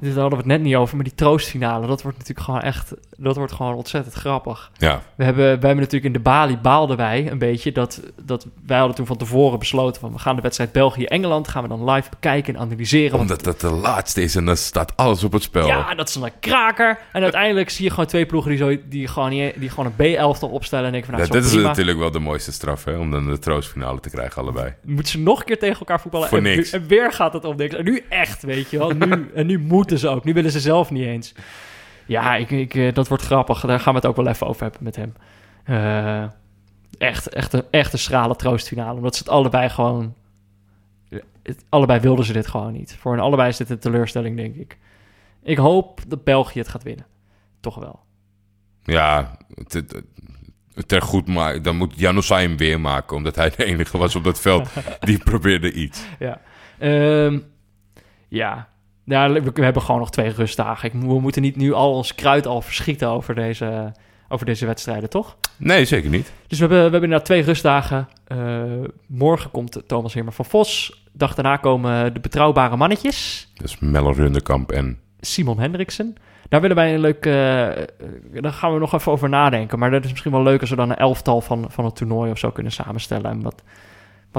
Dit hadden we het net niet over, maar die troostfinale, dat wordt natuurlijk gewoon echt, dat wordt gewoon ontzettend grappig. Ja, We hebben, wij hebben natuurlijk in de Bali baalden wij een beetje dat, dat wij hadden toen van tevoren besloten van we gaan de wedstrijd België-Engeland gaan we dan live bekijken en analyseren. want- omdat dat de laatste is en dan staat alles op het spel. ja, dat is een kraker. En uiteindelijk zie je gewoon twee ploegen die, zo, die, gewoon, niet, die gewoon een B-elftal opstellen en denken van nou, Ja, dit is natuurlijk wel de mooiste straf, hè, om dan de troostfinale te krijgen, allebei. moeten ze nog een keer tegen elkaar voetballen. Voor en, niks. En weer gaat het om niks. En nu echt, weet je wel. Nu, en nu moeten ze ook. Nu willen ze zelf niet eens. Ja, ik, ik, eh, dat wordt grappig. Daar gaan we het ook wel even over hebben met hem. Eh, echt, echt, een, echt een schrale troostfinale. Omdat ze het allebei gewoon... Het, allebei wilden ze dit gewoon niet. Voor hen allebei is dit een teleurstelling, denk ik. Ik hoop dat België het gaat winnen. Toch wel. Ja, het, het- het ter goed maar dan moet Januzaj hem weer maken, omdat hij de enige was op dat veld die probeerde iets. Ja. Ehm, ja. Ja, we, we hebben gewoon nog twee rustdagen. Ik, we moeten niet nu al ons kruid al verschieten over deze, over deze wedstrijden, toch? Nee, zeker niet. Dus we hebben, we hebben inderdaad twee rustdagen. Eh, morgen komt Thomas Heermer van Vos. Dag daarna komen de betrouwbare mannetjes. Dus Melle Rundekamp en... Simon Hendriksen. Daar willen wij een leuk... eh, eh, daar gaan we nog even over nadenken. Maar dat is misschien wel leuk als we dan een elftal van, van het toernooi of zo kunnen samenstellen. En wat,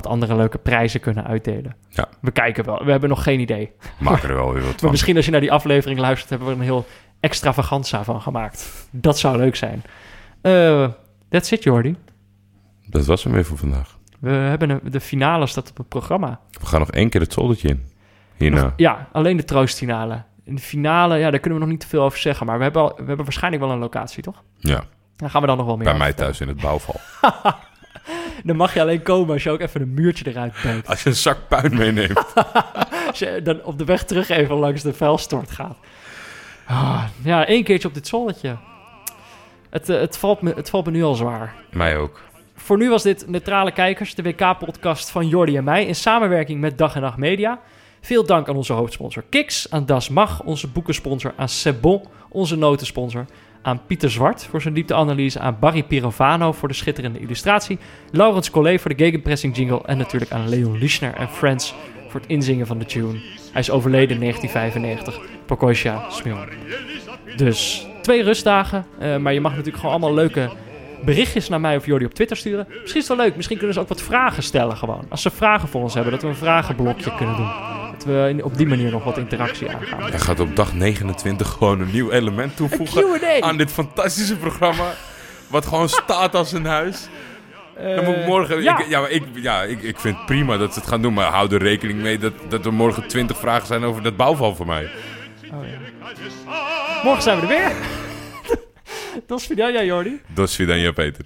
wat andere leuke prijzen kunnen uitdelen. Ja. We kijken wel. We hebben nog geen idee. Maak er wel weer wat Maar misschien als je naar die aflevering luistert, hebben we er een heel extravaganza van gemaakt. Dat zou leuk zijn. Eh that's it, Jordi. Dat was hem weer voor vandaag. We hebben een, de finale staat op het programma. We gaan nog één keer het zoldertje in. Hierna. Nog- ja, alleen de troostfinale. In de finale, ja, daar kunnen we nog niet te veel over zeggen. Maar we hebben, al- we hebben waarschijnlijk wel een locatie, toch? Ja, Daar gaan we dan nog wel meer bij mij thuis in het bouwval. Dan mag je alleen komen als je ook even een muurtje eruit beukt. Als je een zak puin meeneemt. Als je dan op de weg terug even langs de vuilstort gaat. Ah, ja, één keertje op dit zonnetje. Het, eh, het, valt me, het valt me nu al zwaar. mij ook. Voor nu was dit Neutrale Kijkers, de WK-podcast van Jordi en mij... in samenwerking met Dag en Nacht Media. Veel dank aan onze hoofdsponsor Kiks, aan Das Mag, onze boekensponsor, aan Sebon, onze notensponsor... aan Pieter Zwart voor zijn diepteanalyse, aan Barry Pirovano voor de schitterende illustratie... Laurens Collet voor de gegenpressing jingle... en natuurlijk aan Leon Lischner en Friends voor het inzingen van de tune. Hij is overleden in 1995. Pokosja Smil. Dus twee rustdagen, eh, maar je mag natuurlijk gewoon allemaal leuke berichtjes naar mij of Jordi op Twitter sturen. Misschien is het wel leuk. Misschien kunnen ze ook wat vragen stellen gewoon. Als ze vragen voor ons hebben, dat we een vragenblokje kunnen doen. Dat we op die manier nog wat interactie aangaan. Hij gaat op dag 29 gewoon een nieuw element toevoegen aan dit fantastische programma. Wat gewoon staat als een huis. Dan moet ik morgen. Eh, ja. Ik, ja, maar ik, ja ik, ik vind het prima dat ze het gaan doen. Maar hou er rekening mee dat, dat er morgen 20 vragen zijn over dat bouwval voor mij. Morgen zijn we er weer. Dat is video, ja Jordi. Dat is dan ja, Peter.